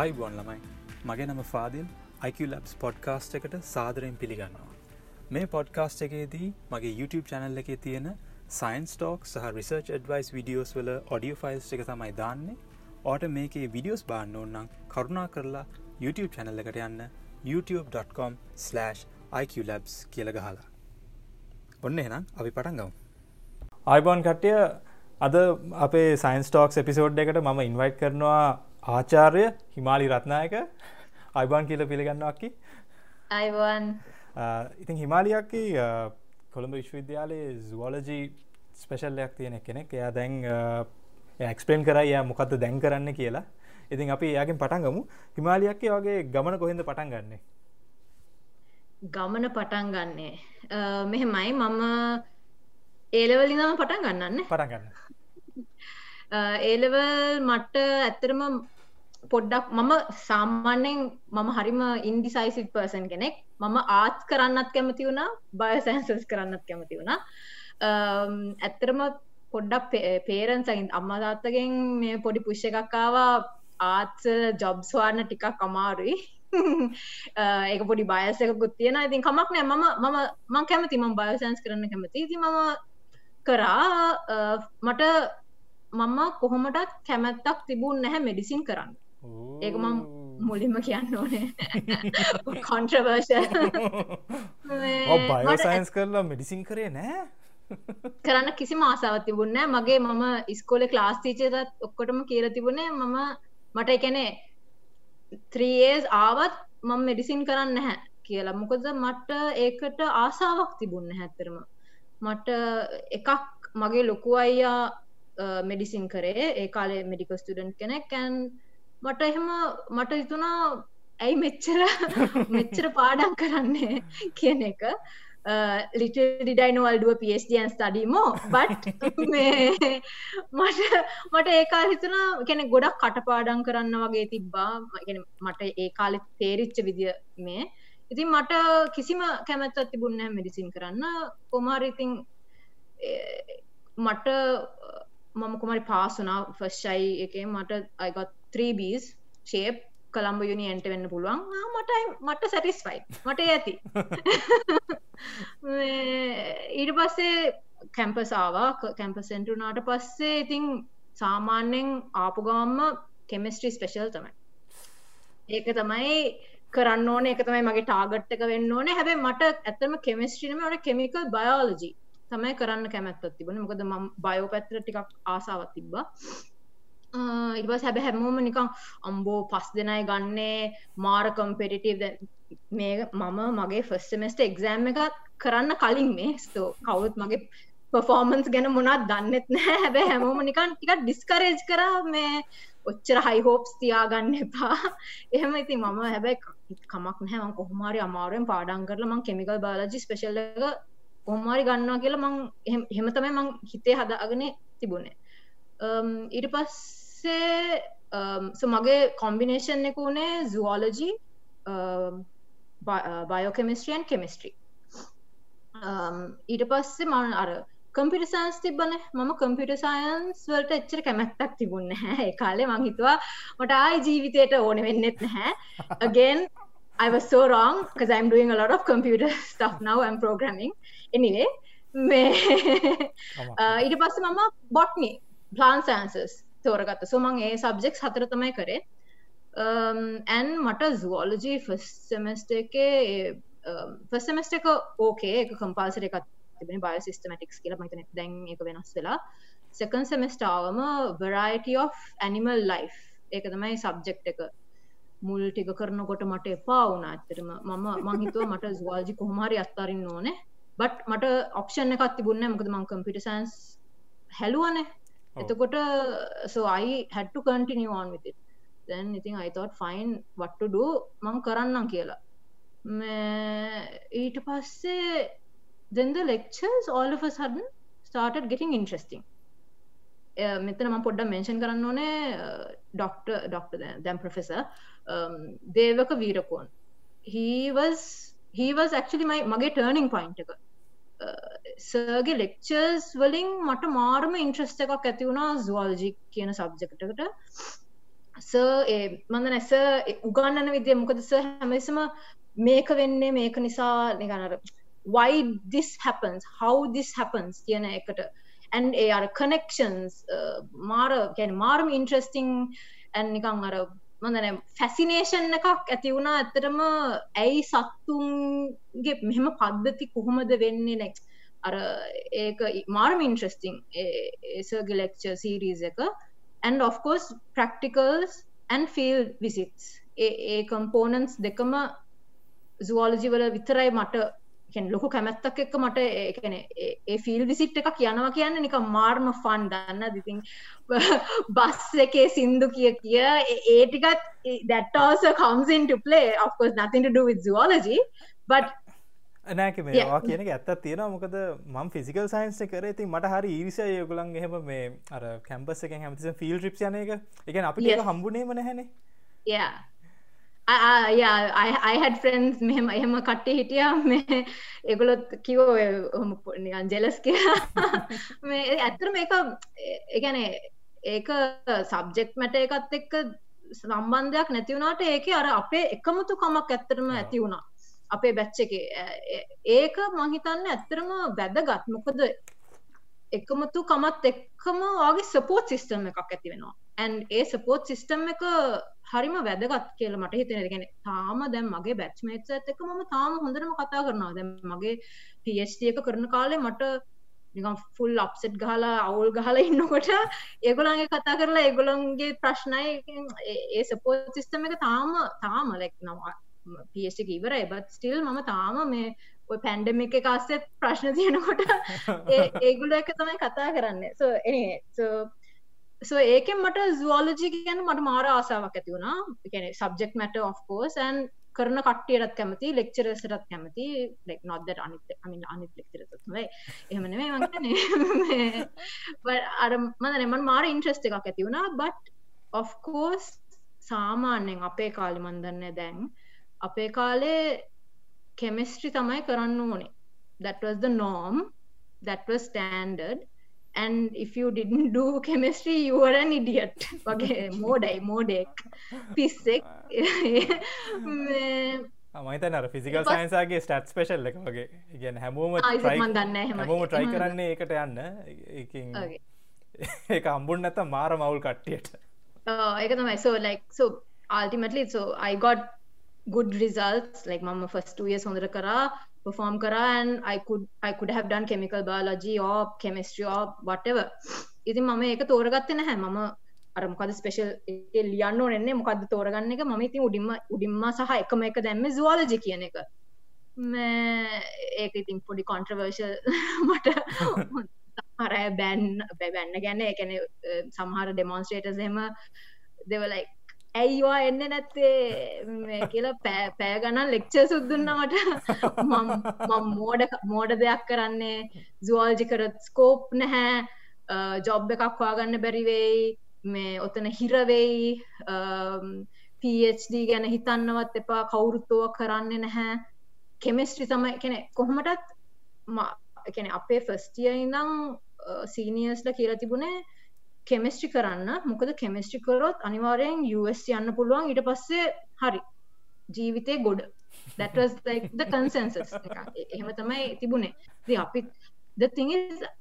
අයිබොන් ළමයි. මගේ නම ෆාදිල්. IQ ලබ්ස් පොඩ්කාස්ට් එකට සාදරයෙන් පිළිගන්නවා. මේ පොඩ්කාස්ට් එකේදී මගේ YouTube චැනල් එකේ තියෙන සයින්ස් ටෝක් සහ රිසර්ච් ඩවයිස් විඩියෝස් වල ඔඩියෝ ෆයිල්ස් එක තමයි දාන්නේ. ඕට මේකේ විඩියෝස් බාන්න ඕන්නම් කරුණා කරලා YouTube චැනල් එකට යන්න youtube.com/iqlabs කියල ගහලා. ඔන්න එනම් අපි පටන් ගවම් අයිබෝන් කට්ටිය අද අපේ සයින්ස් ටෝක්ස් එපිසෝඩ් එකට මම ඉන්වයිට් කරනවා ආචාර්ය හිමාලි රත්නායක. අයිබාන් කියල පිළිගන්නවක්කි අයිවන් ඉතින් හිමාලියක්කි කොළඹ විශ්වවිද්‍යාලයේ සුවෝලජී ස්පෙශල්ලයක් තියෙන කෙනෙක්. එයා දැන් එක්ස්පලේන් කරයි ය මොකක්ද දැන් කරන්න කියලා. ඉතින් අපි එයාගෙන් පටන් ගමු. හිමාලියක්කේ වගේ ගමන කොහෙද පටන් ගන්නේ? ගමන පටන් ගන්නේ. මෙහෙමයි. මම ඒලවලිනම පටන් ගන්නන්න. පටන් ගන්න Uh, ඒලවල් මට ඇත්තරම පොඩ්ඩක් මම සාමාන්‍යෙන් මම හරිම ඉන්ඩිසයිසිට් පර්සන් කෙනෙක්. මම ආත් කරන්නත් කැමති වුණා බයසෑන්සස් කරන්නත් කැමති වුණා. Um, ඇත්තරම පොඩ්ඩක් පේරන්සයින් අම්මදාත්තගෙන් මේ පොඩි පුෂ්ෂ එකක්කාවා ආත්ස ජොබ්ස්වාන්න ටිකක් අමාරුයි. Uh, ඒක පොඩි බයසකුත් තියෙන ඉතින් කමක් නෑ. මම මම මං කැමති මම බයසන්ස් කරන්න කැමති ති මම කරා. Uh, මට මම කොහොමටත් කැමැත්තක් තිබුන් නැහැ මෙඩිසින් කරන්න. ඒක මම මුලින්ම කියන්න ඕනේ. කොන්ට්‍රවර්ෂ බයසයින්ස් කරලා මෙඩිසින් කරේ නෑ. කරන්න කිසි මාසාවත් තිබුන්නෑ මගේ මම ඉස්කෝල ක්ලාස් තීචේතත් ඔක්කොටම කියල තිබුණේ මම මට එකනේ ත්‍රීඒස් ආවත් මම මෙඩිසින් කරන්න හැ කියලා. මොකද මට ඒකට ආසාාවක් තිබුන්න හැත්තරම මට එකක් මගේ ලොකු අයියා මෙඩිසින් කරේ. ඒ කාලේ මෙඩිකල් ස්ටඩන්් කෙනෙක්කැන් මට එහෙම මට හිතුනා ඇයි මෙච්චර මෙච්චර පාඩම් කරන්නේ කියන එක. ලිටඩිඩයිනවල්ඩුව පස්ඩන් ස්ටඩීමෝ බට් මට මට ඒකාල් හිතුනා කෙනෙ ගොඩක් කටපාඩම් කරන්න වගේ තිබ්බා. මට ඒ කාලෙ තේරිච්ච විදිිය මේ. ඉතින් මට කිසිම කැමැත්තත් තිබුන්න මෙඩිසින් කරන්න. කොමාරිඉතින් මට මම කුමරි පාසුනා ෆස්්ෂයි එක මට අයිගත් 3බස් ශේප් කළම්බ යුනියන්ට වෙන්න පුළුවන්. මටයි මට සැටිස්ෆයි මට ඇති. ඊට පස්සේ කැම්පසාවා කැම්පසෙන්ටරුනාට පස්සේ ඉතිං සාමාන්‍යෙන් ආපුගාම්ම කෙමිස්ට්‍රි ස්පෙශල් තමයි. ඒක තමයි කරන්න ඕන. එක තමයි මගේ ටාගට්ක වෙන්න ඕන. හැබැ මට ඇත්තම කෙමිස්ට්‍රීම ට කෙමිකල් බයෝලජී තමයි කරන්න කැමැත්තත් තිබන මොකද ම බයෝ පැත්තර ටිකක් ආසාවත් තිබ්බා. ඉබස් හැබ හැමෝම නිකං අම්බෝ පස් දෙනයි ගන්නේ මාර කම්පෙටිටව මේ මම මගේ ෆස්මස්ට එක්සෑම් එකත් කරන්න කලින් මේ. ස්තෝ කවුත් මගේ පෆෝර්මන්ස් ගැන මොනත් දන්නෙත් නෑ හැබ හැමෝම නිකන් ටිකක් ඩිස්කරේජ් කර මේ ඔච්චර හයිහෝප්ස් තියාගන්න එපා. එහෙම ඉති මම හැබැයි කමක් නැහම කොහමාරි අමාරුවෙන් පාඩන් කරල මං කෙමිකල් බාලජි ස්පෙශල්ල එක කොහමාරි ගන්නවා කියලා මං එහෙම තමයි මං හිතේ හදාගෙන තිබුණේ. Um, ඊට පස්සේ um, මගේ කොම්බිනේෂන් එක වුණේ සුවෝලජී බයෝකෙමිස්ට්‍රියන් කෙමිස්ට්‍රී ඊට පස්සේ මන අර කම්පිට සයින්ස් තිබන මම කම්පිට සයින්ස් වලට එච්චර කැමැත්තක් තිබුන්න හැ කාලේ මංහිතුවා මට ආයි ජීවිතයට ඕන වෙන්නෙත් නැහැ. Again I was so wrong because I'm doing a lot of computer stuff now. I'm programming. Anyway මේ ඊට පස්ස මම බොට්නි ප්ලාන් සෑන්සස් තෝරගත්ත. සුමන් ඒ සබ්ජෙක්ස් හතර තමයි කරේ. ඇන් මට සුවෝලජී ෆස් සෙමස්ට එකේ ෆස්මස්ට එක ඕකේ එක කම්පාසර එකත් තිබෙන බය සිස්ටමටික්ස් කියලා. මතන දැන් එක වෙනස් වෙලා. සකන් සෙමස්ටාවම වරයිට of ඇනිමල් ලයි් ඒක තමයි සබ්ජෙක්් එක. මුල් ටික කරනකොට මට එපා වුණ. ඇතරම මම මහිතුව මට ස්වාල්ජි කොහමරි අත්තාරන්න ඕනේ බට් මට ඔප්ෂන් එකත් තිබුන්න මොකද මං කම්පිට සන්ස් හැලුවනේ. එතකොට continue on with it. Then ඉතින් what to do? මං කරන්නම් කියලා. ඊට පස්සේ all of a sudden started getting interesting. මෙතන ම පොඩ්ඩ මෙන්ෂන් කරන්න ඕනේ ඩොක්ට ඩොක්ට දැම් professor Devaka Weerakoon. He was he was actually my මගේ ටර්නිං පයින්ට එක. Uh, සර්ගේ ලෙක්චර්ස් වලින් මට මාර්ම ඉන්ට්‍රස්ට එකක් ඇති වුණා ස්වාල්ජි කියන සබ්ජෙක්ටකට ස මඳ නැස උගන්නන විදිය මොකද ස හැමසම මේක වෙන්නේ මේක නිසා නිගනර why this happens how this happens කියන එකට. And ඒ අර connections uh, මාර ගැන මාර්ම ඉන්ට්‍රස්ටිං නිකං අර මඳන ෆැසිනේෂන් එකක් ඇති වුණා ඇතරම ඇයි සත්තුන්ගේ මෙහෙම පද්ධති කොහොමද වෙන්නේ නෙක් අර ඒක මාර්ම ඉන්ට්‍රස්ටිං ඒසර්ග ලෙක්චර් සීරීස් එක. And of course practicals and field visits. ඒ කම්පෝනන්ස් දෙකම සුවෝලජි වල විතරයි මට ලොකු කැමැත්තක් එක්ක මට ඒන ඒ ෆිල් විසිට් එක කියනවා කියන්න නික මාර්ම ෆන් දන්න. දිතින් බස් එකේ සින්දු කිය කිය ඒටිකත් දැටෝස කම්සින් to play. Of course nothing to do with zoology but නෑක මේවා කියන ඇත්තත් තියෙන මොකද මම් ෆිසිකල් සයින්ස් කර. ඉතින් මට හරි ඊරිසය යොගලන් එහෙම මේ අර කැම්පස් එක හැමතිස ෆිල් ්‍රිප් යන එක. එක අපි Yes. හම්බුනේම නැහැනේ I had friends මෙහෙම එහෙම කට්ටේ හිටියා මේ ඒගොලොත් කිවෝ නිකන් ජෙලස් කියලා. මේ ඇත්තර මේක ඒගැන ඒක සබ්ජෙක්් මැට එකත් එක්ක සම්බන්ධයක් නැතිවුණට ඒක අර අපේ එකමුතු කමක් ඇත්තරම. ඇති වුණා. අපේ බැච්ච එක. ඒක මහිතන්න ඇත්තරම වැදගත්. මොකද එකමුතු කමත් එක්කම වගේ සපෝට් සිිස්ටම් එකක් ඇති වෙනවා. ඇන් ඒ සපෝට් සිිස්ටම් එක හරිම වැදගත් කියල මට හිතෙන ගෙන තාම දැම් මගේ බැච්මේට් ඇත එක ම තාම හොඳරම කතා කරනවා. දැම් මගේ පස්ට එක කරන කාලේ මට නිකම් ෆුල් අප්සෙට් ගහලා අවුල් ගහලා ඉන්නකොට ඒගොලන්ගේ කතා කරලා ඒගොලන්ගේ ප්‍රශ්නය. ඒ සපෝට් සිිස්ටම එක තාම තාම ලෙක් නවා පස්ට ඉවරයි. බත් ස්ටිල් මම තාම මේ ඔය පැන්ඩමික් එක අස්සෙත් ප්‍රශ්න තියෙනකොට ඒ- ඒගොල්ලෝ එක තමයි කතා කරන්න. සෝ සෝ ඒකෙන් මට සුවෝලජි ගැන මට මාර ආසාාවක් ඇති වුණා. ගැන සබ්ෙක් මට ඔෆ්කෝසන් කරන කට්ටියටත් කැමති ලෙක්චරසටත් කැමති. ලෙක් නොද අනිත අමින් අනිත් ලෙක්චරතුයි එහමන මේ වගේ අර මද නමන් මාර ඉන්ට්‍රස්ට එකක් ඇති වුණා. බට් ඔෆ්කෝස් සාමාන්‍යෙන් අපේ කාලි මන්දන්න දැන් අපේ කාලේ කෙමිස්ට්‍රි තමයි කරන්න ඕනේ. That was the norm. That was standard. And if you didn't do chemistry you were an idiot. වගේ මෝඩයි මෝඩෙක් පිස්සෙක් මේ- මයිතන ෆිසිකල් සයින්සගේ ස්ටට් ස්පේශල් එක වගේ. ඉගැන හැමෝම හැමෝම ට්‍රයි කරන්නේ ඒකට යන්න. ඒක අම්බුන් නැත මාර මවුල් කට්ටියට. Uh, ඒක තමයි. So like so ultimately so I got good results like මම first two years හොඳට කරා perform කරා and I could I could have done chemical biology or chemistry or whatever. ඉතින් මම ඒක තෝරගත්තේ නැහැ. මම අර මොකද ස්පෙෂල් ලියන්න ඕනෙන්නේ මොකක්ද තෝරගන්න එක? මම ඉතින් උඩින්ම උඩින්ම සහ එකම එක දැම්ම zoology කියන එක. මේ ඒක ඉතින් පොඩි කොන්ට්‍රවර්ෂල් මට අර බැන් බැන්න ගැන එකන සමහර ඩෙමොන්ස්ට්‍රේටස් හෙම දෙවලයි ඇයිවා එන්න නැත්තේ? මේ කියලා පෑ පෑ ගණන් ලෙක්චර් සුද්දුන්නමට මම මෝඩ මෝඩ දෙයක් කරන්නේ. සුවල්ජි කරත් ස්කෝප් නැහැ. ජොබ් එකක් හවාගන්න බැරිවෙයි මේ ඔතන හිරවෙයි පD ගැන හිතන්නවත් එපා. කවුරුත්තුව කරන්නේ නැහැ. කෙමෙස්ට්‍රි තමයි කෙනෙ කොහොමටත් එකන අපේ ෆස්ටිය ඉඳං සීනියස්ල කියලා තිබුණේ කෙමෙස්ට්‍රි කරන්න. මොකද කෙමෙස්ට්‍රි කරොත් අනිවාරයෙන් US යන්න පුළුවන්. ඊට පස්සේ හරි. ජීවිතය ගොඩ. දැටද කන්සන්සස් එහෙම තමයි තිබුණේ. ද අපි දතිං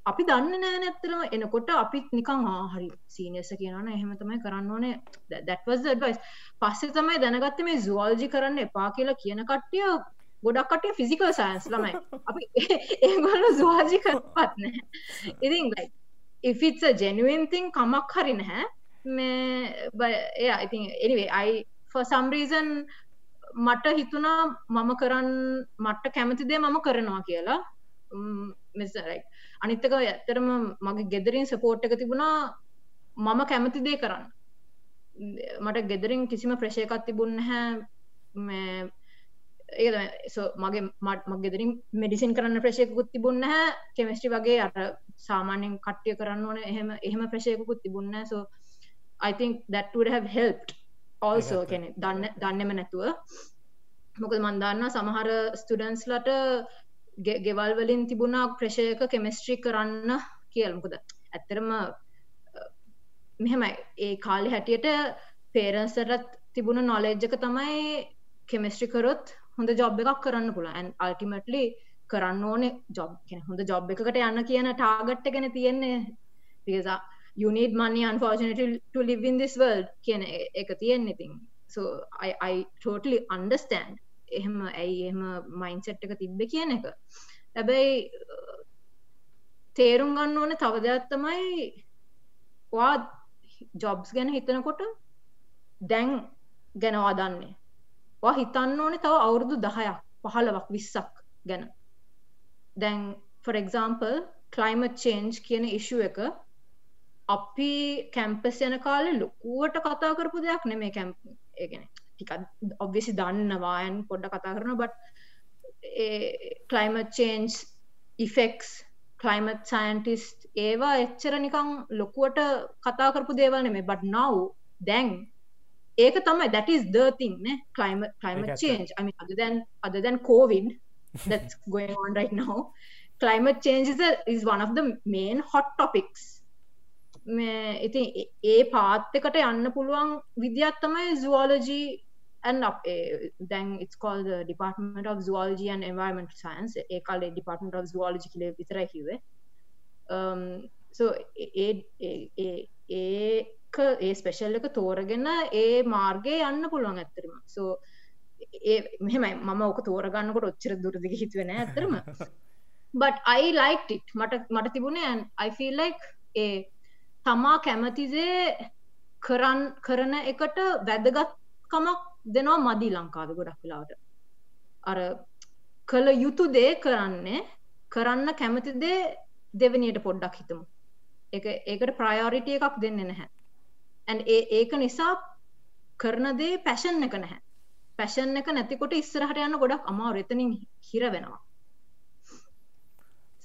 අපි දන්න නෑ නැත්තරම එනකොට අපිත් නිකං ආහරි සීනියස කියනන එහෙම තමයි කරන්න ඕනේ. දැටවස් ඩවයිස් පස්සේ තමයි දැනගත්ත මේ සුවල්ජි කරන්න එපා කියලා කියන කට්ටිය ගොඩක් කටිය ෆිසිකල් සයින්ස් ළමයි. අපි ඒගොල්ල සුවාජි කරපත් නෑ ඉතින් ලයි ඉෆිත්ස ජැනුවන්තින් කමක් හරි නැහැ. මේ එයා ඉතින් එනිවේ අයි සම්රීසන් මට හිතුනා මම කරන්න මට්ට කැමතිදේ මම කරනවා කියලා. මෙසරයි අනිත්තක ඇත්තරම මගේ ගෙදරින් සපෝට් එක තිබුණා මම කැමති දේ කරන්න. මට ගෙදරින් කිසිම ප්‍රශයකත් තිබුන්න හැ ඒ මගේ මට මගෙදරින් මෙඩිසින් කරන්න ප්‍රශයකුත් තිබුන්න කෙමස්ටි වගේ අට සාමාන්‍යෙන් කට්ටිය කරන්න ඕන එහෙම එහෙම ප්‍රශයකුත් තිබුන්න think that would have helped also. කෙනෙ දන්න දන්නෙම නැතුව. මොකද මන්දන්න සමහර ස්ටඩන්ස්ලට ගෙවල් වලින් තිබුණා ප්‍රශයක කෙමස්ට්‍රි කරන්න කියල්මකද ඇත්තරම මෙහෙමයි. ඒ කාලෙ හැටියට පේරන්සටත් තිබුණ නොලෙජ්ජක තමයි කෙමිස්ට්‍රි කරොත් හොඳ ජොබ් එකක් කරන්න පුළ ඇන් අල්ටිමටලි කරන්න ඕන ජොබ් හොඳ ජොබ් එකකට යන්න කියන ටාගට්ට ගැන තියෙන්නේ පිසා uh, you need money unfortunately to live in this world කියන එක තියෙන ඉතින්. So I, I totally understand. එහෙම ඇයි එහෙම මයින්සෙට් එක තිබ්බ කියන එක. හැබැයි uh, තේරුම් ගන්න ඕන තව දෙයක් තමයි වා ජොබ්ස් ගැන හිතනකොට දැන් ගැනවා දන්නේ. වා හිතන්න ඕනේ තව අවුරුදු දහයක් පහළවක් විස්සක් ගැන. දැන් for example climate change කියන issue එක අපි කැම්පස් යන කාලේ ලොකුවට කතා කරපු දෙයක් නෙමේ කැම්ප් ඒගෙන ටිකක් ඔබ්වියස්ලි දන්නවායන් පොඩ්ඩ කතා කරනවා බට් ඒ climate change effects climate scientist ඒවා එච්චර නිකන් ලොකුවට කතා කරපු දේවල් නෙමේ. but now දැන් ඒක තමයි that is the thing නේ climate climate change. I mean other than other than covid that's going on right now climate change is, a, is one of the main hot topics. ඉතින් ඒ පාත් එකට යන්න පුළුවන් විදිහක් තමයි zoology and up දැන් it's called the department of zoology and environmental science. ඒ කාලේ department of zoology කියලා විතරයි කිව්වේ. Um so ඒ ඒ ඒක ඒ ස්පෙෂල් එක තෝරගෙන ඒ මාර්ගය යන්න පුළුවන් ඇත්තටම. So ඒ මෙහෙමයි. මම ඕක තෝරගන්නකොට ඔච්චර දුරදිග හිතුවේ නෑ ඇත්තටම. But I liked it. මට මට තිබුණේ and I feel like ඒ තමා කැමතිදේ කරන් කරන එකට වැදගත්කමක් දෙනවා මදී ලංකාද ගොඩක් වෙලාවට. අර කළ යුතු දේ කරන්නේ කරන්න කැමතිදේ දෙවනියට පොඩ්ඩක් හිතමු. එක ඒකට ප්‍රයෝරිටිය එකක් දෙන්න නැහැ ඇන් ඒ ඒක නිසා කරන දේ පැෂන් එක නැහැ. පැෂන් එක නැතිකොට ඉස්සරහට යන්න ගොඩක් අමාරු එතනින් හිර වෙනවා.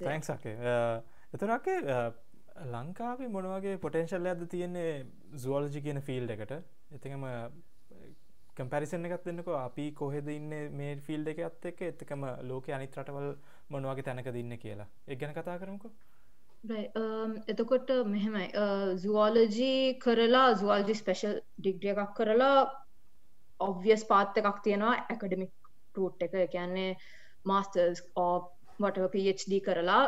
තැන්ක්සකේ uh, එතනක්කේ uh, ලංකාවේ මොනවගේ පොටෙන්ශල් ඇද තියෙන්නේ සුවලජි කියන ෆිල්් එකට? එතිකම කම්පැරිසන uh, එකත් දෙන්නක. අපි කොහෙද ඉන්න මේ ෆිල්් එක ඇත් එක එතකම ලෝක අනිත් රටවල් මොනවගේ තැනක දින්න කියලා. එක් ගැන කතා කරමුකෝ. Um, එතකොට මෙහෙමයි. Uh, සුවෝලජී කරලා සුවල්ජි ස්පෙෂල් ඩිග්‍රිය එකක් කරලා ඔව්වියස් පාත් එකක් තියෙනවා ඇකඩමික් රූට් එක. කියන්නේ මාස්ටර්ස් වට PhD කරලා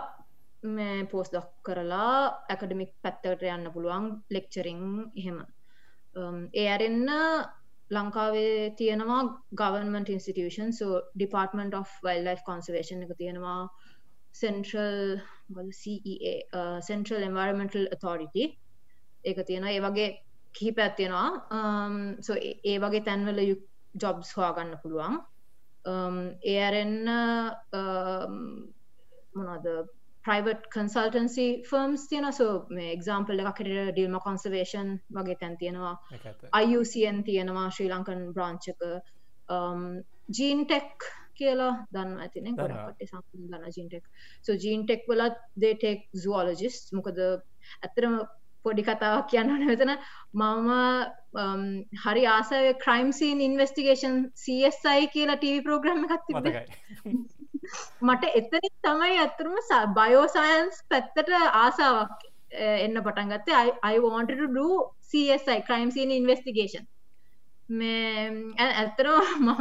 මේ පෝස් දක් කරලා ඇකඩමික් පැත්තකට යන්න පුළුවන් ලෙක්චරිං එහෙම. Um, ඒ අරෙන්න ලංකාවේ තියෙනවා ගවර්මට ඉන්ස්ටිටියෂන් සෝ ඩිපාර්ටමට of වල්ලයිෆ් කොන්සවේෂන් එක තියෙනවා. Central CEA central environmental authority ඒක තියෙන ඒ වගේ කිහිප ඇත්තියෙනවා සෝ ඒ වගේ තැන්වල ජොබ්ස් හවාගන්න පුළුවන්. ඒ අරෙන්න මොනද ප්‍රයිවට් කන්සල්ටන්සි ෆර්ම්ස් තියෙන සෝ මේ එක්සාම්පල් එකකට ඩිල්ම කොන්සවේෂන් වගේ තැන් තියෙනවා. අයුසියන් තියෙනවා. ශ්‍රී ලංකන් බ්‍රාංචක ජීන්ටෙක් කියලා දන්න ඇතින ගොඩට සම් ගන්න ජීන්ටෙක් සෝ ජීන්ටෙක් වලත් දේටෙක් සුවෝලජිස් මොකද ඇතරම පොඩි කතාවක් කියන්න නැතන මම හරි ආසය ක්‍රයිම්සීන් ඉන්වස්ටිගේෂන් CSI කියලා TV ප්‍රෝග්‍රම් තිබ මට එතන තමයි ඇතරම බයෝසයන්ස් පැත්තට ආසාවක් එන්න පටන් ගත්තේ. I wanted to do මේ ඇත්තරම මම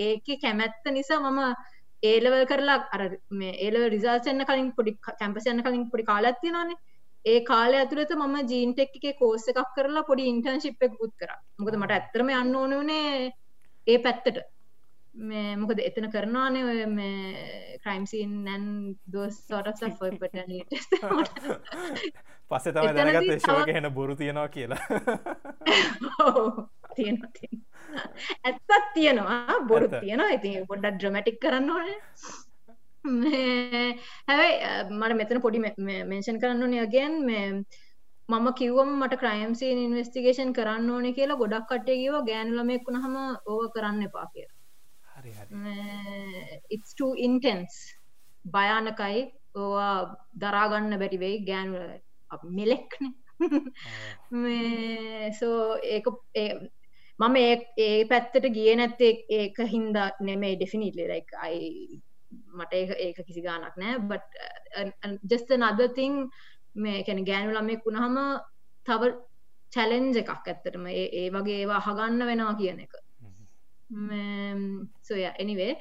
ඒක කැමැත්ත නිසා මම ඒලවල් කරලා අර මේ ඒල රිසල්සන්න කලින් පොඩි කැම්පසයන්න කලින් පොඩි කාලත්ති නනේ ඒ කාලය ඇතුළත මම ජීන්ටෙක් එකේ කෝස්ස එකක් කරලා පොඩි ඉන්ටර්න්ශිප් එක පුත් කර. මොකද මට ඇත්තරම යන්න ඕන වනේ ඒ පැත්තට. මේ මොකද එතන කරනවානේ ඔය මේ ක්‍රයිම්සින් නැන් දෝස් සොට පට පස්සෙ තම දැනගත් ශෝක හෙන බොරු තියෙනවා කියලා තියෙන ඇත්තත් තියෙනවා. බොරු තියෙනවා. ඉතින් පොඩ්ඩක් ඩ්‍රමටික් කරන්න ඕන. හැබයි මට මෙතන පොඩි මේෂන් කරන්න ඕනේ අගෙන් මේ මම කිව්වම මට ක්‍රයිම්සින් ඉන්වස්ටිගේෂන් කරන්න ඕනේ කියලා ගොඩක් කට්ටේ කිව ගෑනුලමෙක් වුණහම ඕව කරන්න එපා කියලා. too intense. භයානකයි. ඕවා දරාගන්න බැරිවෙයි ගෑනු මෙලෙක්න. සෝ ඒක මම ඒ පැත්තට ගිය නැත්තේ ඒක හින්දා නෙමේ ඩෙෆිනිටලි ලයික් අයි මට ඒක කිසි ගානක් නෑ. බට ජස්ත නදතිං මේ කැන ගෑනු ළමෙක් වුණහම තව චැලෙන්ජ එකක් ඇත්තටම. ඒ වගේ ඒවා අහගන්න වෙනවා කියන එක. සොය එනිවේ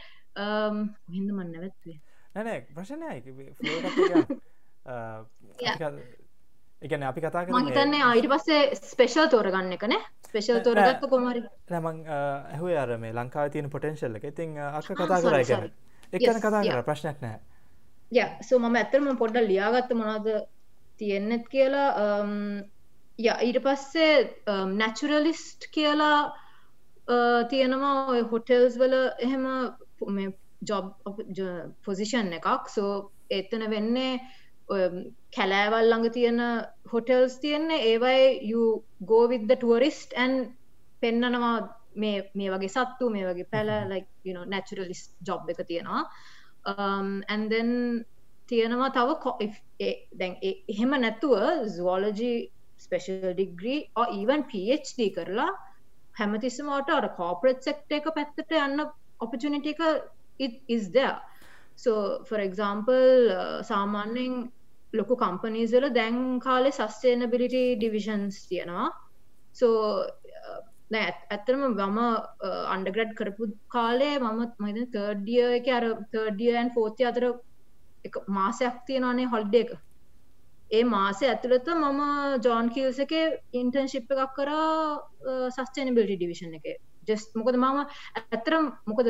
හින්ද මන්න නැවත්වේ නැනෑ ප්‍රශ්නය එකන අපි කතා මහිතන්නේ අයිට පස්සේ ස්පේෂල් තෝරගන්න එකන ස්පේෂල් තෝරගත්ත කොමරි නැමං ඇහු අර මේ ලංකාව තියෙන පොටෙන්ශල්ල එක. ඉතින් අක කතා කර ගැන එකන කතා කර ප්‍රශ්නයක් නෑ ය සෝ මම ඇත්තරම පොඩ්ඩ ලියාගත්ත මොනාද තියෙන්නෙත් කියලා ය ඊට පස්සේ නැචුරලිස්ට් කියලා තියෙනවා ඔය හොටෙල්ස් වල එහෙම ජොබ් පොසිෂන් එකක්. සෝ එතන වෙන්නේ කැලෑවල් ළඟ තියෙන හොටෙල්ස් තියෙන්නේ. ඒවයි ගෝවිද්ද ටුවරිස්ට් ඇන් පෙන්නනවා මේ මේ වගේ සත්තු මේ වගේ පැල ලයි නැචුරලිස් ජොබ් එක තියෙනවා. ඇන්දෙන් තියෙනවා තව දැන් එහෙම නැතුව zoology special degree even PhD කරලා හැමතිස්සමට අර කෝපරට් සෙක්ට එක පැත්තට යන්න ඔපචනිට එක is there so for example uh, සාමාන්‍යයෙන් ලොකු කම්පනීස් වල දැන් කාලේ සස්ටේනබිලිටි ඩිවිෂන්ස් තියෙනවා. So uh, නෑ ඇත්තරම මම uh, අන්ඩග්‍රඩ් කරපු කාලේ මම මද තර්ඩිය එක අර තර්ඩියන් ෆෝතිය අතර එක මාසයක් තියෙනවානේ හොල්ඩ එක. ඒ මාසය ඇතුළත මම ජෝන් කිල්ස එක ඉන්ටර්න්ශිප් එකක් කරා සස්ටේනබිලිටි ඩිවිෂන් එක. ජෙස් මොකද මම ඇත්තරම් මොකද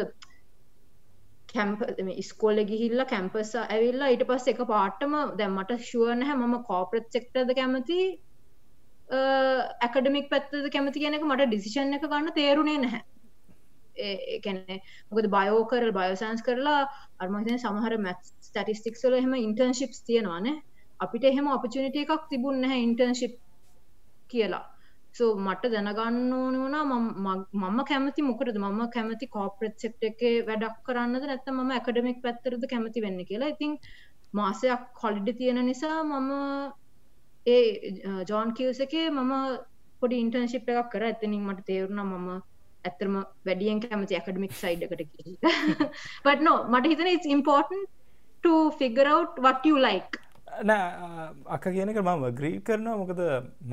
කැම්ප ස්කෝල්ල ගිහිල්ල කැම්පස ඇවිල්ලා ඊට පස්ස එක පාටම දැම්මට ශුවන හැ මම කෝපරට් සෙක්ටද කැමති ඇකඩමික් පැත්තද කැමති කෙනෙක මට ඩිසිෂන් එක ගන්න තේරුණේ නැහැ. ඒකැන්නේ මොකද බයෝ කරල් බයෝසන්ස් කරලා අර්මහිතන සමහර මැත් ස්ටටිස්ටික්ස්ල එහෙම ඉන්ටර්න්ශිප්ස් තියෙනවානේ. අපිට එහෙම ඔපචනිට එකක් තිබුන්න නැහැ ඉන්ටර්න්ශිප් කියලා. සෝ මට දැනගන්න ඕන වුණා මම කැමති මොකටද? මම කැමති කෝපරට් සෙක්ට එක වැඩක් කරන්නද? නැත්ත ම ඇකඩමික් පැත්තරද කැමති වෙන්න කියලා. ඉතින් මාසයක් කොලිඩ තියෙන නිසා මම ඒ ජෝන් කිවස එක මම පොඩි ඉන්ටර්න්ශිප් එකක් කර. ඇතනින් මට තේරුණ මම ඇත්තරම වැඩියෙන් කැමති ඇකඩමික් සයිඩ්කට but no මට හිතන it's important to figure out what you like. නෑ අක කියනක මම ග්‍රී කරනවා. මොකද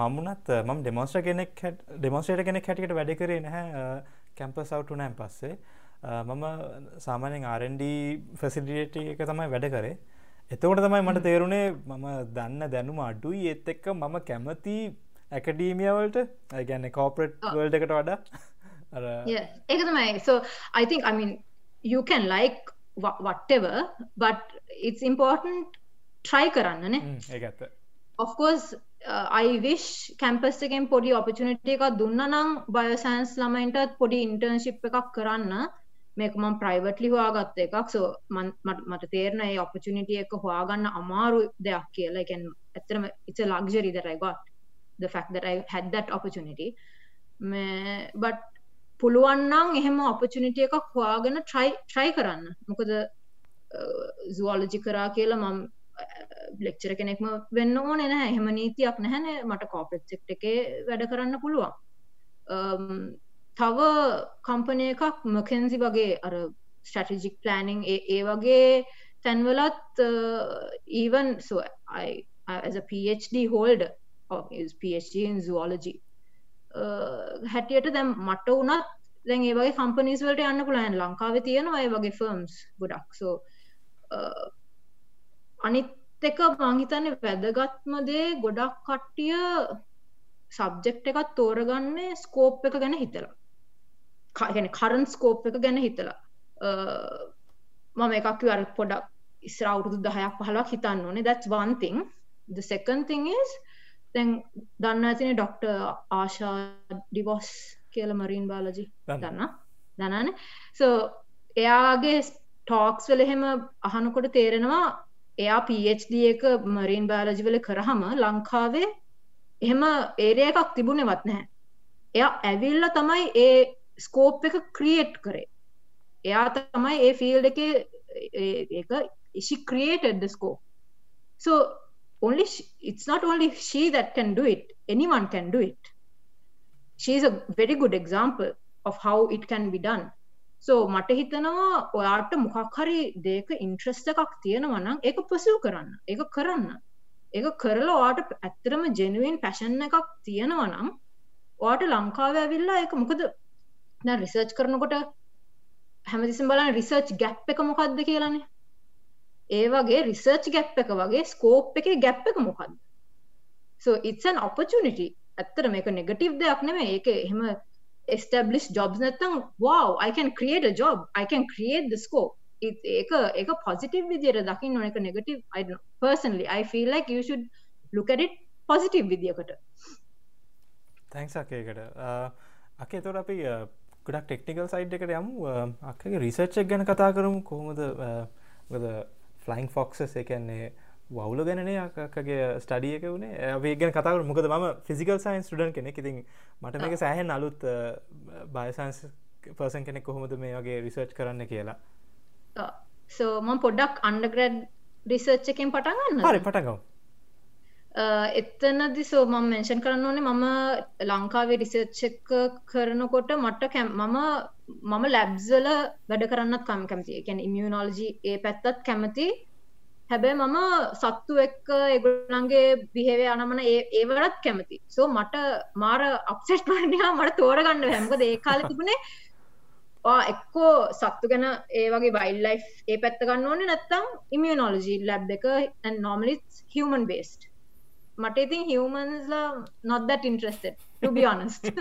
මමුණත් මම ඩෙමොස්ට්‍ර කෙනෙක් ඩෙමොස්ට්‍රේට කෙනෙක් හැටියට වැඩ කරේ නැහැ කැම්ප සවට්නෑම් පස්සේ. මම සාමානෙන් ආරන්ඩ ෆැසිලිට එක තමයි වැඩ කරේ. එතකොට තමයි මට තේරුණේ මම දන්න දැනුම අඩුයි. ඒත් එක්ක මම කැමති ඇකඩීමියවලට ගැන්න කෝපරට් වල්ඩ එකට වඩා. ඒක තමයි. Think I mean you can like whatever but it's important try කරන්නනේ. ඒඇත්ත of course I wish campus එකෙන් පොඩි ඔපචනිට එකක් දුන්න නම් බයසන්ස් ළමයින්ටත් පොඩි ඉන්ටර්න්ශිප් එකක් කරන්න. මේක මම ප්‍රයිවට්ලි හවාගත්ත එකක්. සෝ මට තේරන ඒ ඔපචනිටිය එක හවාගන්න අමාරු දෙයක් කියලා. එකැන් ඇතරම that I got. The fact that I had that opportunity. But පුළුවන්නම් එහෙම ඔපචනිටිය එකක් හවාගෙන ට්‍රයි කරන්න. මොකද සුවෝලජි කරා කියලා මම ලෙක්චර කෙනෙක්ම වෙන්න ඕන නැහැ. එහෙම නීතියක් නැහැන මට කෝපෙට් සෙක්ට එක වැඩ කරන්න පුළුවන්. තව කම්පනය එකක් මකෙන්සි වගේ අර ස්ටටිජික් ප්ලනිං ඒ වගේ තැන්වලත් even so as a PhD holder or is PhD in zoology හැටියට දැම් මට වනත් දැන් ඒ වගේ කම්පනිස් වලට යන්න පුලන් ලංකාව තියෙනවා ඒ වගේ ෆර්ම්ස් ගොඩක්. සෝ අනිත් එක මංහිතන්නේ වැදගත්ම දේ ගොඩක් කට්ටිය සබ්ජෙක්් එකත් තෝරගන්නේ ස්කෝප් එක ගැන හිතලා. කගෙන කරන් ස්කෝප් එක ගැන හිතලා. මම එකක් අර පොඩක් ඉස්ර අවුරුදු දහයක් පහලක් හිතන්න ඕනේ. One thing. The second thing is දැන් දන්න ඇතින ඩොක්ට ආශා ඩිවොස් කියල මරීන් බාලජි දන්න. දනන? සෝ එයාගේ ටෝක්ස් වල එහෙම අහනකොට තේරෙනවා එයා PhD එක මරීන් බාලජිවල කරහම ලංකාවේ එහෙම ඒරය එකක් තිබුණෙවත් නැහැ. එයා ඇවිල්ල තමයි ඒ ස්කෝප් එක ක්‍රියේට් කරේ. එයා තමයි ඒ ෆිල්ඩ එක එක she created the scope. So only she, it's not only she that can do it anyone can do it. She is a very good example of how it can be done. සෝ මට හිතනවා ඔයාට මොකක් හරි දේක interest එකක් තියෙනවනම් ඒක පසූ කරන්න. ඒක කරන්න. ඒක කරලා වාට ඇත්තරම ජෙනුවන් පැෂන් එකක් තියෙනවා නම් වාට ලංකාව ඇවිල්ලා එක මොකද? රිසර්ච් කරනකොට හැමතිසිම් බලන්න රිසර්ච් ගැප් එක මොකක්ද කියලනේ? ඒ වගේ රිසර්ච් ගැප් එක වගේ ස්කෝප් එක ගැප් එක මොකක්ද so it's an opportunity. ඇත්තර මේක නෙගටීව් දෙයක් නෙමේ ඒක එහෙම establish jobs නැත්තම් wow I can create a job. I can create the scope. ඒක ඒක පොසිටිව් විදියට දකින්න ඕන එක negative I don't know. Personally I feel like you should look at it positive විදියකට. තැන්ක්ස් අකේකට අකේ තොර අපි ගොඩක් ටෙක්නිකල් සයිඩ් එකට යමු. අක්කගේ රිසර්ච්චක් ගැන කතා කරමු. කොහොමද ෆලයින් ෆොක්සස් එකන්නේ වවුල ගැනේ අකගේ ස්ටඩියක වුණේ. ඒ ගැන කතාවට මොකද ම ෆිසිකල් සයින් ටඩන් කෙනෙ ඉතින් මට මේක සෑහෙන් අලුත් බයසන්ස් පර්සන් කෙනෙක් කොහොමද මේ වගේ රිසර්ච් කරන්න කියලා. සෝ මම පොඩ්ඩක් අන්ඩග්‍රඩ් රිසර්ච් එකෙන් පටගන්න හරි පටගව එත්තනදි සෝ මම මෙන්ෂන් කරන්න ඕනේ මම ලංකාවේ රිසර්ච්චක කරනකොට මට කැම් මම මම ලැබ්සල වැඩ කරන්නත් කම් කැමති එකැන ඉමියනෝලජි ඒ පැත්තත් කැමති හැබැයි මම සත්තු එක්ක එගුලන්ගේ බිහෙවේ අනමන ඒවරත් කැමති සෝ මට මාර අප්සෙට් වරණයා මට තෝරගන්න හැමකද ඒ කාල තිබුණේ එක්කෝ සත්තු ගැන ඒ වගේ බයිල්ලයි් ඒ පැත්ත ගන්න ඕනේ නැත්තම් ඉමියනෝලජී ලැබ් එක නොමලිස් හමන් බේස්ට මට ඉතින් to be honest.